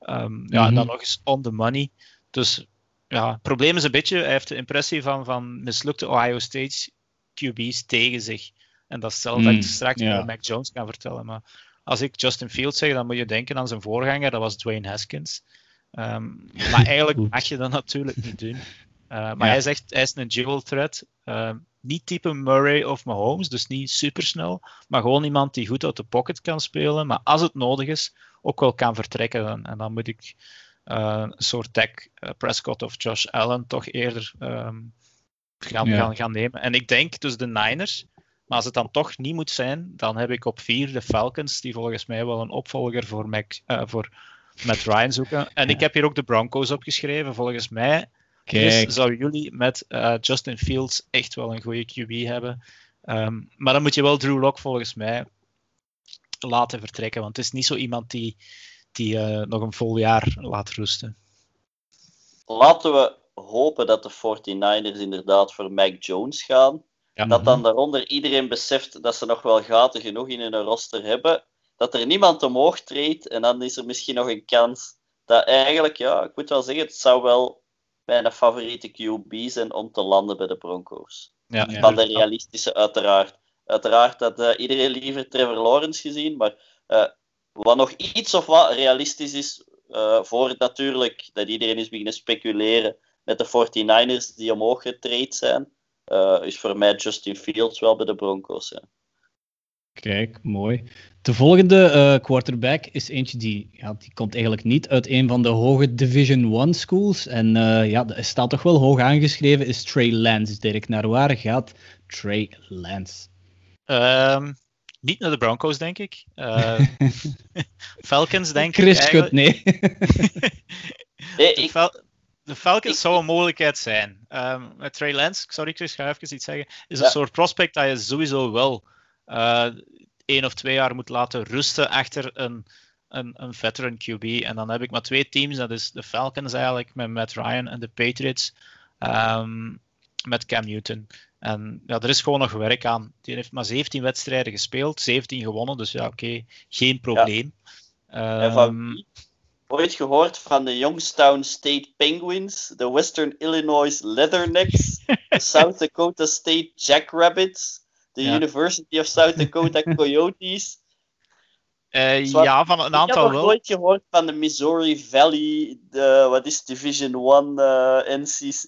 Um, ja, en dan mhm. nog eens on the money. Dus ja, het probleem is een beetje, hij heeft de impressie van, van mislukte Ohio State QB's tegen zich. En dat is hetzelfde dat ik mm, straks yeah. Mac Jones kan vertellen. Maar als ik Justin Fields zeg, dan moet je denken aan zijn voorganger, dat was Dwayne Haskins. Um, maar eigenlijk mag je dat natuurlijk niet doen. Uh, maar ja. hij zegt, hij is een dual threat. Uh, niet type Murray of Mahomes, dus niet supersnel, maar gewoon iemand die goed uit de pocket kan spelen, maar als het nodig is, ook wel kan vertrekken. En dan moet ik uh, een soort uh, Prescott of Josh Allen toch eerder um, gaan, ja. gaan, gaan nemen. En ik denk dus de Niners, maar als het dan toch niet moet zijn, dan heb ik op vier de Falcons, die volgens mij wel een opvolger voor, Mac, uh, voor Matt Ryan zoeken. En ik heb hier ook de Broncos opgeschreven. Volgens mij Kijk. zou jullie met uh, Justin Fields echt wel een goede QB hebben. Um, maar dan moet je wel Drew Lock volgens mij laten vertrekken. Want het is niet zo iemand die, die uh, nog een vol jaar laat rusten. Laten we hopen dat de 49ers inderdaad voor Mac Jones gaan. Ja, dat dan daaronder iedereen beseft dat ze nog wel gaten genoeg in hun roster hebben. Dat er niemand omhoog treedt. En dan is er misschien nog een kans dat eigenlijk, ja, ik moet wel zeggen, het zou wel mijn favoriete QB zijn om te landen bij de Broncos. Ja, Van de realistische, uiteraard. Uiteraard dat uh, iedereen liever Trevor Lawrence gezien, maar uh, wat nog iets of wat realistisch is, uh, voor natuurlijk dat iedereen is beginnen speculeren met de 49ers die omhoog getraind zijn, is voor mij Justin Fields wel bij de Broncos. Ja. Kijk, mooi. De volgende uh, quarterback is eentje die, ja, die komt eigenlijk niet uit een van de hoge Division 1 schools. En uh, ja, dat staat toch wel hoog aangeschreven, is Trey Lance. Dirk, naar waar gaat Trey Lance? Um, niet naar de Broncos, denk ik. Uh, Falcons, denk Chris ik. Chris nee. nee ik... de, de Falcons zou een mogelijkheid zijn. Um, met Trey Lance, sorry Chris, ga even iets zeggen, is een soort prospect dat je sowieso wel één of twee jaar moet laten rusten achter een, een, een veteran QB. En dan heb ik maar twee teams, dat is de Falcons eigenlijk met Matt Ryan en de Patriots um, met Cam Newton. En ja, er is gewoon nog werk aan. Die heeft maar 17 wedstrijden gespeeld, 17 gewonnen, dus ja, oké, geen probleem. Ja. Um, ooit gehoord van de Youngstown State Penguins, de Western Illinois Leathernecks, de South Dakota State Jackrabbits, de University of South Dakota Coyotes. Uh, ja, van een aantal wel. Ik heb nog nooit gehoord van de Missouri Valley, de, wat is Division 1 uh,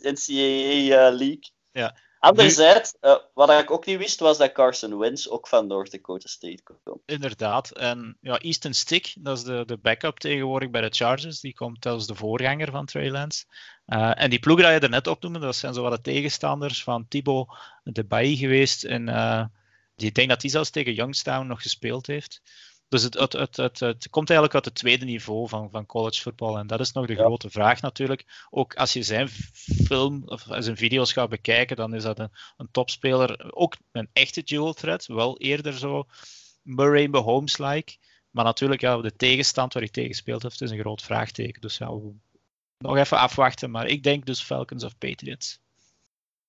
NCAA uh, League. Ja. Anderzijds, uh, wat ik ook niet wist, was dat Carson Wentz ook van North Dakota State kwam. Inderdaad. En ja, Easton Stick, dat is de, de backup tegenwoordig bij de Chargers. Die komt als de voorganger van Trey Lance. Uh, en die ploeg dat je er net opnoemde, dat zijn zo wat de tegenstanders van Thibaut de Bailly geweest. En uh, die, ik denk dat hij zelfs tegen Youngstown nog gespeeld heeft. Dus het, het, het, het, het, komt eigenlijk uit het tweede niveau van, van college voetbal. En dat is nog de grote vraag natuurlijk. Ook als je zijn film of zijn video's gaat bekijken, dan is dat een, een topspeler. Ook een echte dual threat. Wel eerder zo Murray Mahomes-like. Maar natuurlijk, ja, de tegenstand waar hij tegen speelt heeft, is een groot vraagteken. Dus ja, nog even afwachten. Maar ik denk dus Falcons of Patriots.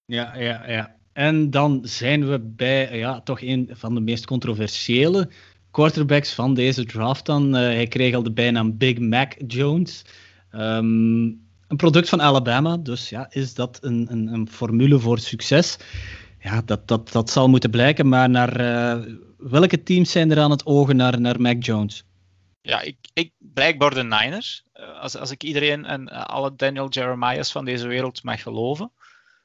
Ja, ja, ja. En dan zijn we bij ja, toch een van de meest controversiële quarterbacks van deze draft dan. Uh, hij kreeg al de bijnaam Big Mac Jones. Um, een product van Alabama, dus ja, is dat een, een, een formule voor succes? Ja, dat, dat, dat zal moeten blijken, maar naar uh, welke teams zijn er aan het ogen naar, naar Mac Jones? Ja, ik, ik blijkbaar de Niners. Uh, als, als ik iedereen en alle Daniel Jeremiah's van deze wereld mag geloven.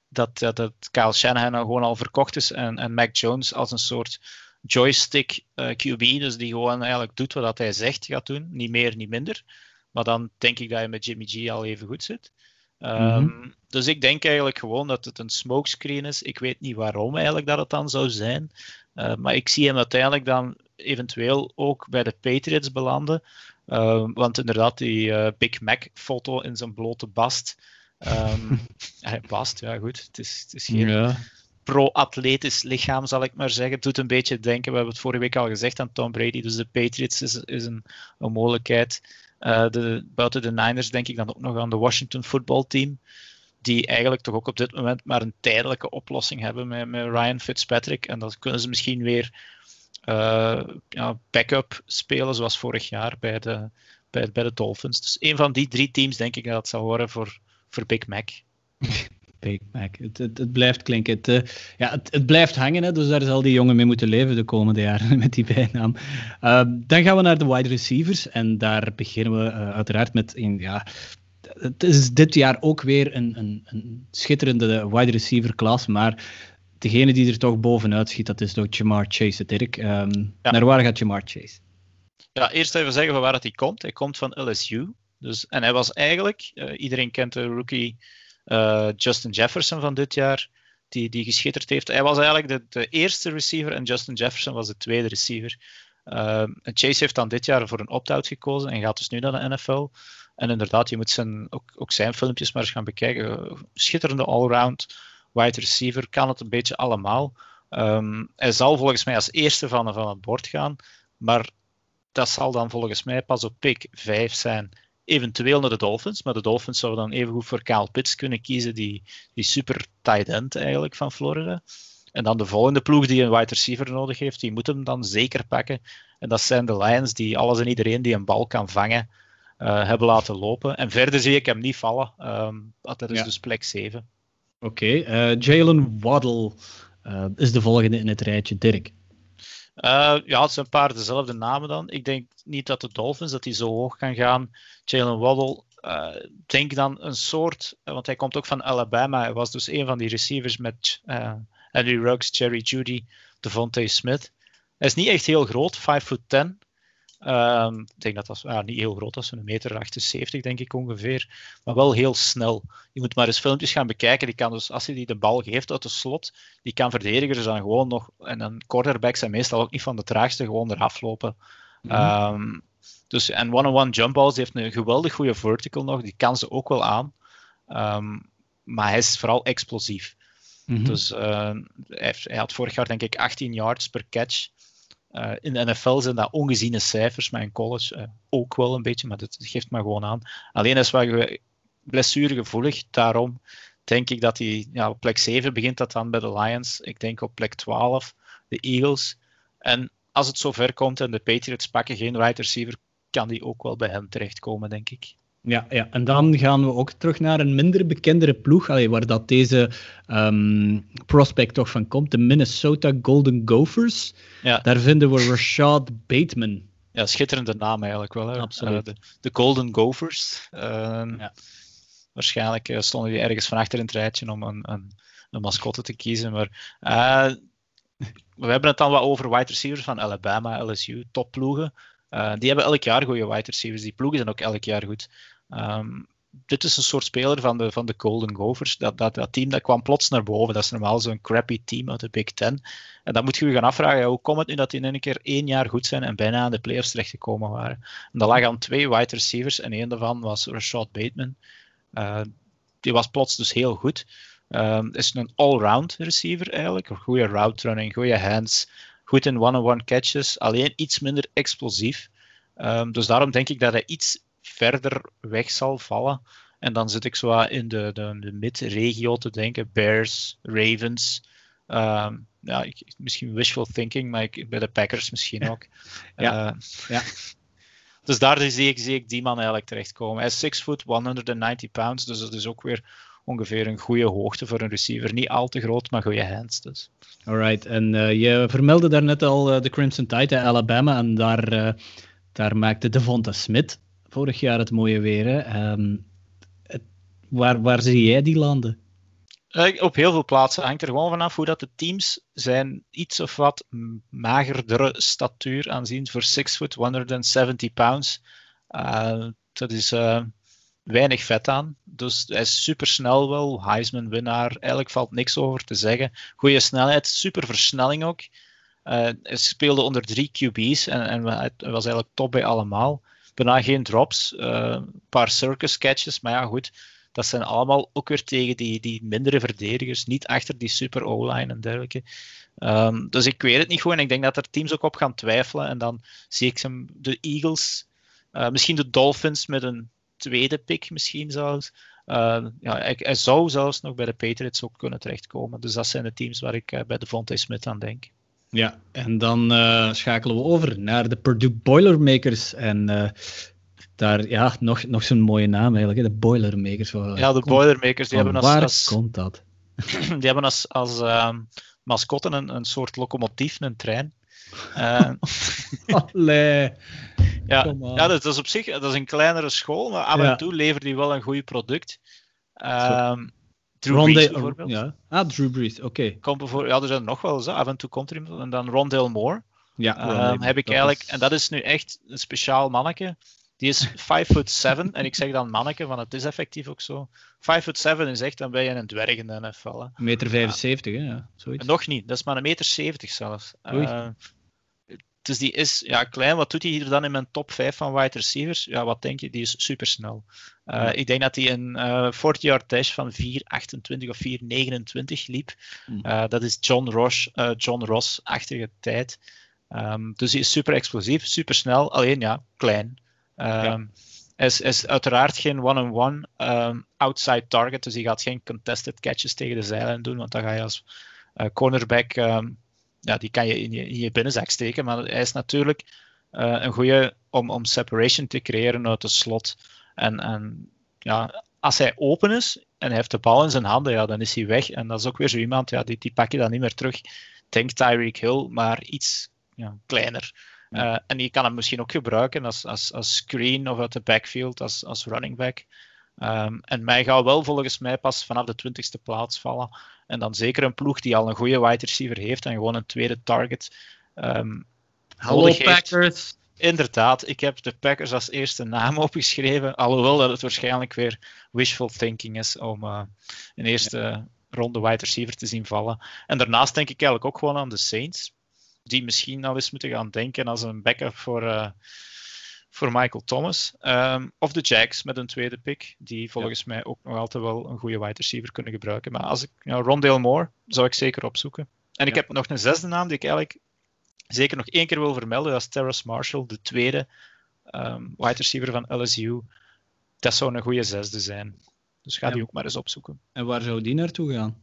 dat, dat, dat Kyle Shanahan nou gewoon al verkocht is en, en Mac Jones als een soort joystick uh, eh, QB, dus die gewoon eigenlijk doet wat hij zegt gaat doen, niet meer, niet minder. Maar dan denk ik dat je met Jimmy G al even goed zit. Um, Dus ik denk eigenlijk gewoon dat het een smokescreen is. Ik weet niet waarom eigenlijk dat het dan zou zijn. Uh, maar ik zie hem uiteindelijk dan eventueel ook bij de Patriots belanden. Uh, want inderdaad, die uh, Big Mac-foto in zijn blote bast. Um, hij bast, ja goed. Het is, het is geen ja. Pro-atletisch lichaam, zal ik maar zeggen. Het doet een beetje denken, we hebben het vorige week al gezegd aan Tom Brady. Dus de Patriots is, is een, een mogelijkheid. Uh, de, buiten de Niners denk ik dan ook nog aan de Washington Football Team. Die eigenlijk toch ook op dit moment maar een tijdelijke oplossing hebben met, met Ryan Fitzpatrick. En dat kunnen ze misschien weer uh, ja, backup spelen, zoals vorig jaar bij de, bij, de Dolphins. Dus een van die drie teams denk ik dat het zal worden voor, voor Big Mac. Het, het, het blijft klinken. Het, uh, ja, het, het, blijft hangen, hè, dus daar zal die jongen mee moeten leven de komende jaren met die bijnaam. Uh, dan gaan we naar de wide receivers en daar beginnen we uh, uiteraard met een, ja, het is dit jaar ook weer een, een, een schitterende wide receiver klas, maar degene die er toch bovenuit schiet, dat is toch Jamar Chase, Dirk. Um, ja. Naar waar gaat Jamar Chase? Ja, eerst even zeggen van waar hij komt. Hij komt van LSU. Dus, en hij was eigenlijk, iedereen kent de rookie uh, Justin Jefferson van dit jaar, die, die geschitterd heeft. Hij was eigenlijk de, de eerste receiver en Justin Jefferson was de tweede receiver. Uh, Chase heeft dan dit jaar voor een opt-out gekozen en gaat dus nu naar de NFL. En inderdaad, je moet zijn, ook, ook zijn filmpjes maar eens gaan bekijken. Schitterende allround wide receiver, kan het een beetje allemaal. Um, hij zal volgens mij als eerste van, van het bord gaan, maar dat zal dan volgens mij pas op pick 5 zijn eventueel naar de Dolphins. Maar de Dolphins zouden dan even goed voor Kyle Pitts kunnen kiezen, die, die super tight end eigenlijk van Florida. En dan de volgende ploeg die een wide receiver nodig heeft, die moet hem dan zeker pakken. En dat zijn de Lions die alles en iedereen die een bal kan vangen, uh, hebben laten lopen. En verder zie ik hem niet vallen. Um, dat is ja. dus plek 7. Oké, okay. uh, Jalen Waddle uh, is de volgende in het rijtje. Dirk. Uh, ja, zijn een paar dezelfde namen dan. Ik denk niet dat de Dolphins dat die zo hoog kan gaan. Jalen Waddle, uh, denk dan een soort, want hij komt ook van Alabama. Hij was dus een van die receivers met uh, Henry Ruggs, Jerry Judy, Devontae Smith. Hij is niet echt heel groot, 5 foot 10. Um, ik denk dat dat ja, niet heel groot is, een meter 78 denk ik ongeveer, maar wel heel snel. Je moet maar eens filmpjes gaan bekijken. Die kan dus, als hij die de bal geeft uit de slot, die kan verdedigers dan gewoon nog, en een quarterbacks zijn meestal ook niet van de traagste, gewoon eraf lopen. Mm -hmm. um, dus, en one-on-one jump balls, die heeft een geweldig goede vertical nog, die kan ze ook wel aan. Um, maar hij is vooral explosief. Mm -hmm. Dus uh, hij, heeft, hij, had vorig jaar denk ik 18 yards per catch. Uh, in de NFL zijn dat ongeziene cijfers, maar in college uh, ook wel een beetje, maar dat geeft maar gewoon aan. Alleen is wat blessuregevoelig, daarom denk ik dat hij ja, op plek 7 begint dat dan bij de Lions. Ik denk op plek 12 de Eagles. En als het zover komt en de Patriots pakken geen wide receiver, kan die ook wel bij hem terechtkomen, denk ik. Ja, ja, en dan gaan we ook terug naar een minder bekendere ploeg, allee, waar dat deze um, prospect toch van komt, de Minnesota Golden Gophers. Ja. Daar vinden we Rashad Bateman. Ja, schitterende naam eigenlijk wel. Hè? Absoluut. Uh, de, de, Golden Gophers. Uh, ja. Waarschijnlijk uh, stonden die ergens van achter in het rijtje om een, een, een mascotte te kiezen. Maar eh, we hebben het dan wat over wide receivers van Alabama, LSU, topploegen. die hebben elk jaar goede wide receivers. Die ploegen zijn ook elk jaar goed. Um, dit is een soort speler van de, van de Golden Gophers. Dat, dat, dat team dat kwam plots naar boven. Dat is normaal zo'n crappy team uit de Big Ten. En dan moet je je gaan afvragen, hoe komt het nu dat die in een keer één jaar goed zijn en bijna aan de playoffs terechtgekomen waren? En dat lag aan twee wide receivers en één daarvan was Rashad Bateman. Uh, die was plots dus heel goed. Uh, is een all-round receiver eigenlijk. Goede route running, goede hands, goed in one-on-one catches, alleen iets minder explosief. Um, dus daarom denk ik dat hij iets verder weg zal vallen. En dan zit ik zo in de, de, de mid-regio te denken. Bears, Ravens. Um, ja, ik, misschien wishful thinking, maar ik, bij de Packers misschien ook. ja. Uh, ja. Dus daar zie ik, zie ik die man eigenlijk terechtkomen. Hij is 6 foot, 190 pounds, dus dat is ook weer ongeveer een goede hoogte voor een receiver. Niet al te groot, maar goede hands. Dus. Alright, en uh, je vermeldde daarnet al uh, de Crimson Tide, Alabama, en daar, daar maakte Devonta Smith vorig jaar het mooie weer. Hè. Um, het, waar, waar zie jij die landen? Uh, op heel veel plaatsen hangt er gewoon vanaf hoe dat de teams zijn iets of wat magerdere statuur aanzien voor 6 foot 170 pounds. Uh, dat is uh, weinig vet aan. Dus hij is super snel wel. Heisman winnaar. Eigenlijk valt niks over te zeggen. Goede snelheid, super versnelling ook. hij speelde onder drie QB's en, en was eigenlijk top bij allemaal. Bijna geen drops. Een paar circus catches, maar ja, goed dat zijn allemaal ook weer tegen die, die mindere verdedigers, niet achter die super O-line en dergelijke. Um, dus ik weet het niet gewoon. Ik denk dat er teams ook op gaan twijfelen. En dan zie ik ze, de Eagles, uh, misschien de Dolphins met een tweede pick, misschien zelfs. Uh, ja, hij zou zelfs nog bij de Patriots ook kunnen terechtkomen. Dus dat zijn de teams waar ik bij de Vontae Smith aan denk. Ja, en dan schakelen we over naar de Purdue Boilermakers. En daar, ja, nog, nog zo'n mooie naam eigenlijk, de Boilermakers. ja, de Boilermakers, die hebben als... Waar als, komt dat? die hebben als, als uh, mascotte een, een soort locomotief, een trein. Uh, Allee. Ja, ja dat, is op zich dat is een kleinere school, maar af en toe levert die wel een goed product. Um, Drew Brees bijvoorbeeld. Ja. Ah, Drew Brees, oké. Okay. Ja, er zijn nog wel eens, af en toe komt er iemand. En dan Rondale Moore. Ja, um, heb ik eigenlijk, en dat is nu echt een speciaal manneke. Die is 5 foot 7 en ik zeg dan manneke, want het is effectief ook zo. 5 foot 7 is echt, dan ben je een dwerg in de NFL. Hè. Meter 75, ja. hè? Ja, zoiets. Nog niet, dat is maar een meter 70 zelfs. Uh, dus die is ja, klein. Wat doet hij hier dan in mijn top 5 van wide receivers? Ja, wat denk je? Die is super snel. Uh. Ik denk dat hij een uh, 40-yard dash van 4,28 of 4,29 liep. Mm. Uh, dat is John, Ross, John Ross-achtige tijd. Um, dus hij is super explosief, super snel. Alleen ja, klein. Um, is, is uiteraard geen one-on-one um, outside target, dus hij gaat geen contested catches tegen de zijlijn doen, want dan ga je als cornerback, ja, die kan je in, je in je binnenzak steken, maar hij is natuurlijk uh, een goede om, om separation te creëren uit de slot. En, en ja, als hij open is en hij heeft de bal in zijn handen, ja, dan is hij weg. En dat is ook weer zo iemand, ja, die, die pak je dan niet meer terug. Denk Tyreek Hill, maar iets ja, kleiner. Uh, en je kan hem misschien ook gebruiken als, als, als screen of uit de backfield, als, als running back. Um, en mij gaat wel volgens mij pas vanaf de twintigste plaats vallen. En dan zeker een ploeg die al een goede wide receiver heeft en gewoon een tweede target. Um, Hallo Packers! Inderdaad, ik heb de Packers als eerste naam opgeschreven. Alhoewel dat het waarschijnlijk weer wishful thinking is om uh, een eerste ja. ronde wide receiver te zien vallen. En daarnaast denk ik eigenlijk ook gewoon aan de Saints die misschien al eens moeten gaan denken als een backup voor, uh, voor Michael Thomas. Um, of de Jacks met een tweede pick, die volgens ja. mij ook nog altijd wel een goede wide receiver kunnen gebruiken. Maar als ik, ja, Rondale Moore zou ik zeker opzoeken. En ik ja. heb nog een zesde naam die ik eigenlijk zeker nog één keer wil vermelden. Dat is Terrace Marshall, de tweede um, wide receiver van LSU. Dat zou een goede zesde zijn. Dus ga die ook maar eens opzoeken. En waar zou die naartoe gaan?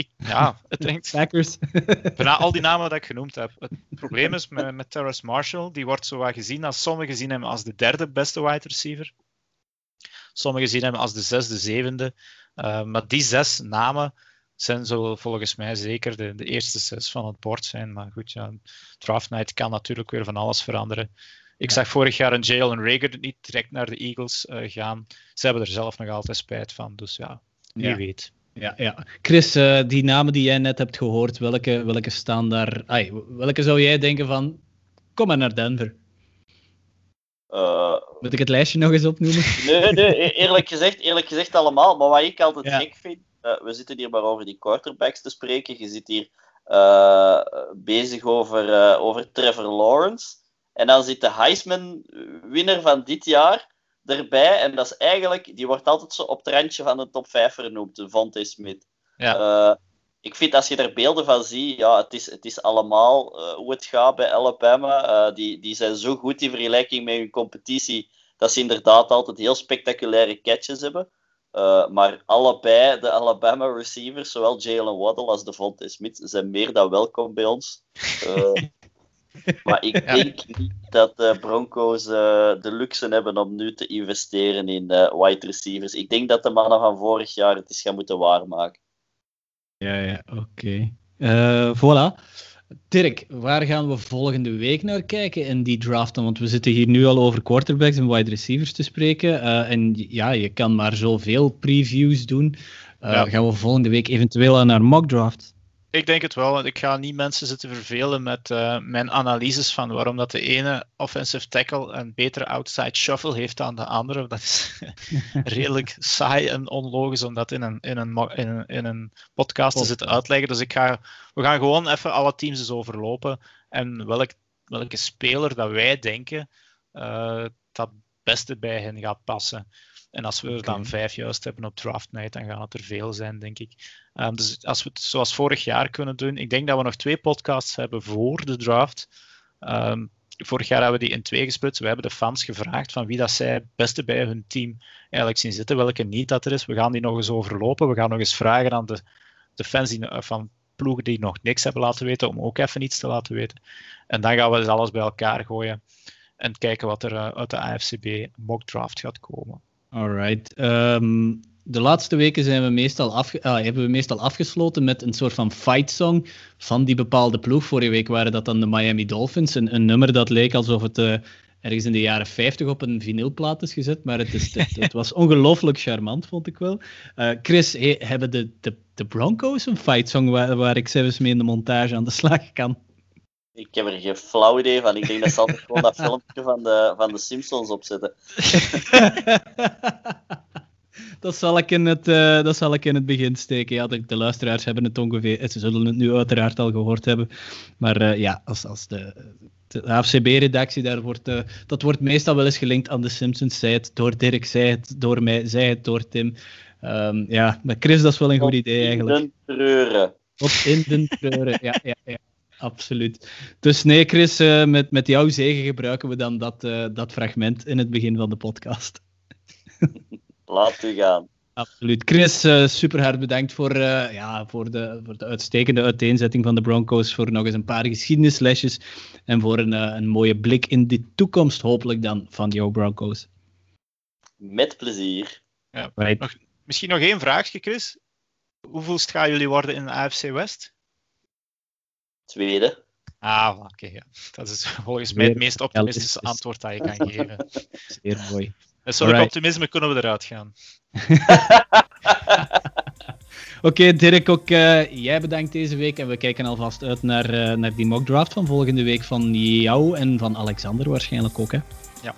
Ik, ja, het hangt. Packers. Bijna al die namen dat ik genoemd heb. Het probleem is met, met Terrace Marshall, die wordt zo wat gezien als sommigen zien hem als de derde beste wide receiver. Sommigen zien hem als de zesde, zevende. Uh, maar die zes namen zijn zo volgens mij zeker de, de eerste zes van het bord zijn. Maar goed, ja, draft night kan natuurlijk weer van alles veranderen. Ik ja. zag vorig jaar een Jalen Rager niet direct naar de Eagles uh, gaan. Ze hebben er zelf nog altijd spijt van. Dus ja, wie ja. weet. Ja, ja. Chris, uh, die namen die jij net hebt gehoord, welke, welke staan daar? Welke zou jij denken van, kom maar naar Denver? Uh, Moet ik het lijstje nog eens opnoemen? Nee, nee e-, eerlijk, gezegd, eerlijk gezegd allemaal. Maar wat ik altijd ja. gek vind, uh, we zitten hier maar over die quarterbacks te spreken. Je zit hier bezig over, over Trevor Lawrence. En dan zit de Heisman-winnaar van dit jaar erbij. En dat is eigenlijk, die wordt altijd zo op het randje van de top 5 vernoemd, de Vontae Smith. Ja. Uh, ik vind als je er beelden van ziet, ja, het is, het is allemaal uh, hoe het gaat bij Alabama. Uh, die, die zijn zo goed in vergelijking met hun competitie, dat ze inderdaad altijd heel spectaculaire catches hebben. maar allebei de Alabama receivers, zowel Jalen Waddle als de Vontae Smith, zijn meer dan welkom bij ons. Maar ik ja. denk niet dat de Broncos uh, de luxe hebben om nu te investeren in uh, wide receivers. Ik denk dat de mannen van vorig jaar het is gaan moeten waarmaken. Ja, ja, oké. Okay. Uh, voilà. Dirk, waar gaan we volgende week naar kijken in die draften? Want we zitten hier nu al over quarterbacks en wide receivers te spreken. en ja, je kan maar zoveel previews doen. Gaan we volgende week eventueel naar mock draft? Ik denk het wel. Ik ga niet mensen zitten vervelen met uh, mijn analyses van waarom dat de ene offensive tackle een betere outside shuffle heeft dan de andere. Dat is redelijk saai en onlogisch om dat in een, in een, in een, in een podcast te zitten uitleggen. Dus ik ga, we gaan gewoon even alle teams eens overlopen en welk, welke speler dat wij denken uh, dat het beste bij hen gaat passen. En als we er dan vijf juist hebben op draft night, dan gaan het er veel zijn, denk ik. Um, dus als we het zoals vorig jaar kunnen doen, ik denk dat we nog twee podcasts hebben voor de draft. Um, vorig jaar hebben we die in twee gesplitst. We hebben de fans gevraagd van wie dat zij het beste bij hun team eigenlijk zien zitten, welke niet dat er is. We gaan die nog eens overlopen. We gaan nog eens vragen aan de, de fans die, van ploegen die nog niks hebben laten weten, om ook even iets te laten weten. En dan gaan we dus alles bij elkaar gooien en kijken wat er uh, uit de AFCB mock draft gaat komen. Alright. Um, de laatste weken zijn we meestal afge uh, hebben we meestal afgesloten met een soort van fight song van die bepaalde ploeg. Vorige week waren dat dan de Miami Dolphins. Een, een nummer dat leek alsof het uh, ergens in de jaren 50 op een vinylplaat is gezet. Maar het, is, het, het was ongelooflijk charmant, vond ik wel. Uh, Chris, hebben de, de, de Broncos een fight song waar, waar ik zelfs mee in de montage aan de slag kan? Ik heb er geen flauw idee van. Ik denk dat ze altijd gewoon dat filmpje van de, van de Simpsons opzetten. dat, zal ik in het, uh, dat zal ik in het begin steken. Ja, de, de, luisteraars hebben het ongeveer... Ze zullen het nu uiteraard al gehoord hebben. Maar uh, ja, als, als de, de AFCB-redactie, daar wordt, uh, dat wordt meestal wel eens gelinkt aan de Simpsons. Zij het door Dirk, zij het door mij, zij het door Tim. Um, ja, maar Chris, dat is wel een goed idee eigenlijk. In den treuren. Op in den treuren, ja, ja, ja absoluut. Dus nee, Chris, uh, met, met jouw zegen gebruiken we dan dat, uh, dat fragment in het begin van de podcast. Laat u gaan. Absoluut. Chris, uh, super hard bedankt voor, ja, voor, de, voor de uitstekende uiteenzetting van de Broncos. Voor nog eens een paar geschiedenislesjes. En voor een, een mooie blik in de toekomst, hopelijk dan, van jouw Broncos. Met plezier. Ja, right. nog, misschien nog één vraagje, Chris. Hoeveel gaan jullie worden in de AFC West? Tweede. Ah, oké. Okay, ja. Dat is volgens mij het meest optimistische antwoord dat je kan geven. Zeer mooi. Met optimisme kunnen we eruit gaan. Oké, okay, Dirk, ook uh, jij bedankt deze week. En we kijken alvast uit naar, uh, naar die mock draft van volgende week van jou en van Alexander waarschijnlijk ook. Hè? Ja.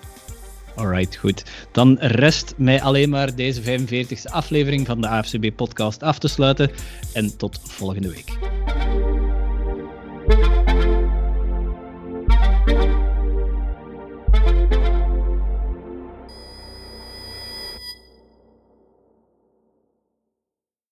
Alright, goed. Dan rest mij alleen maar deze 45e aflevering van de AFCB-podcast af te sluiten. En tot volgende week.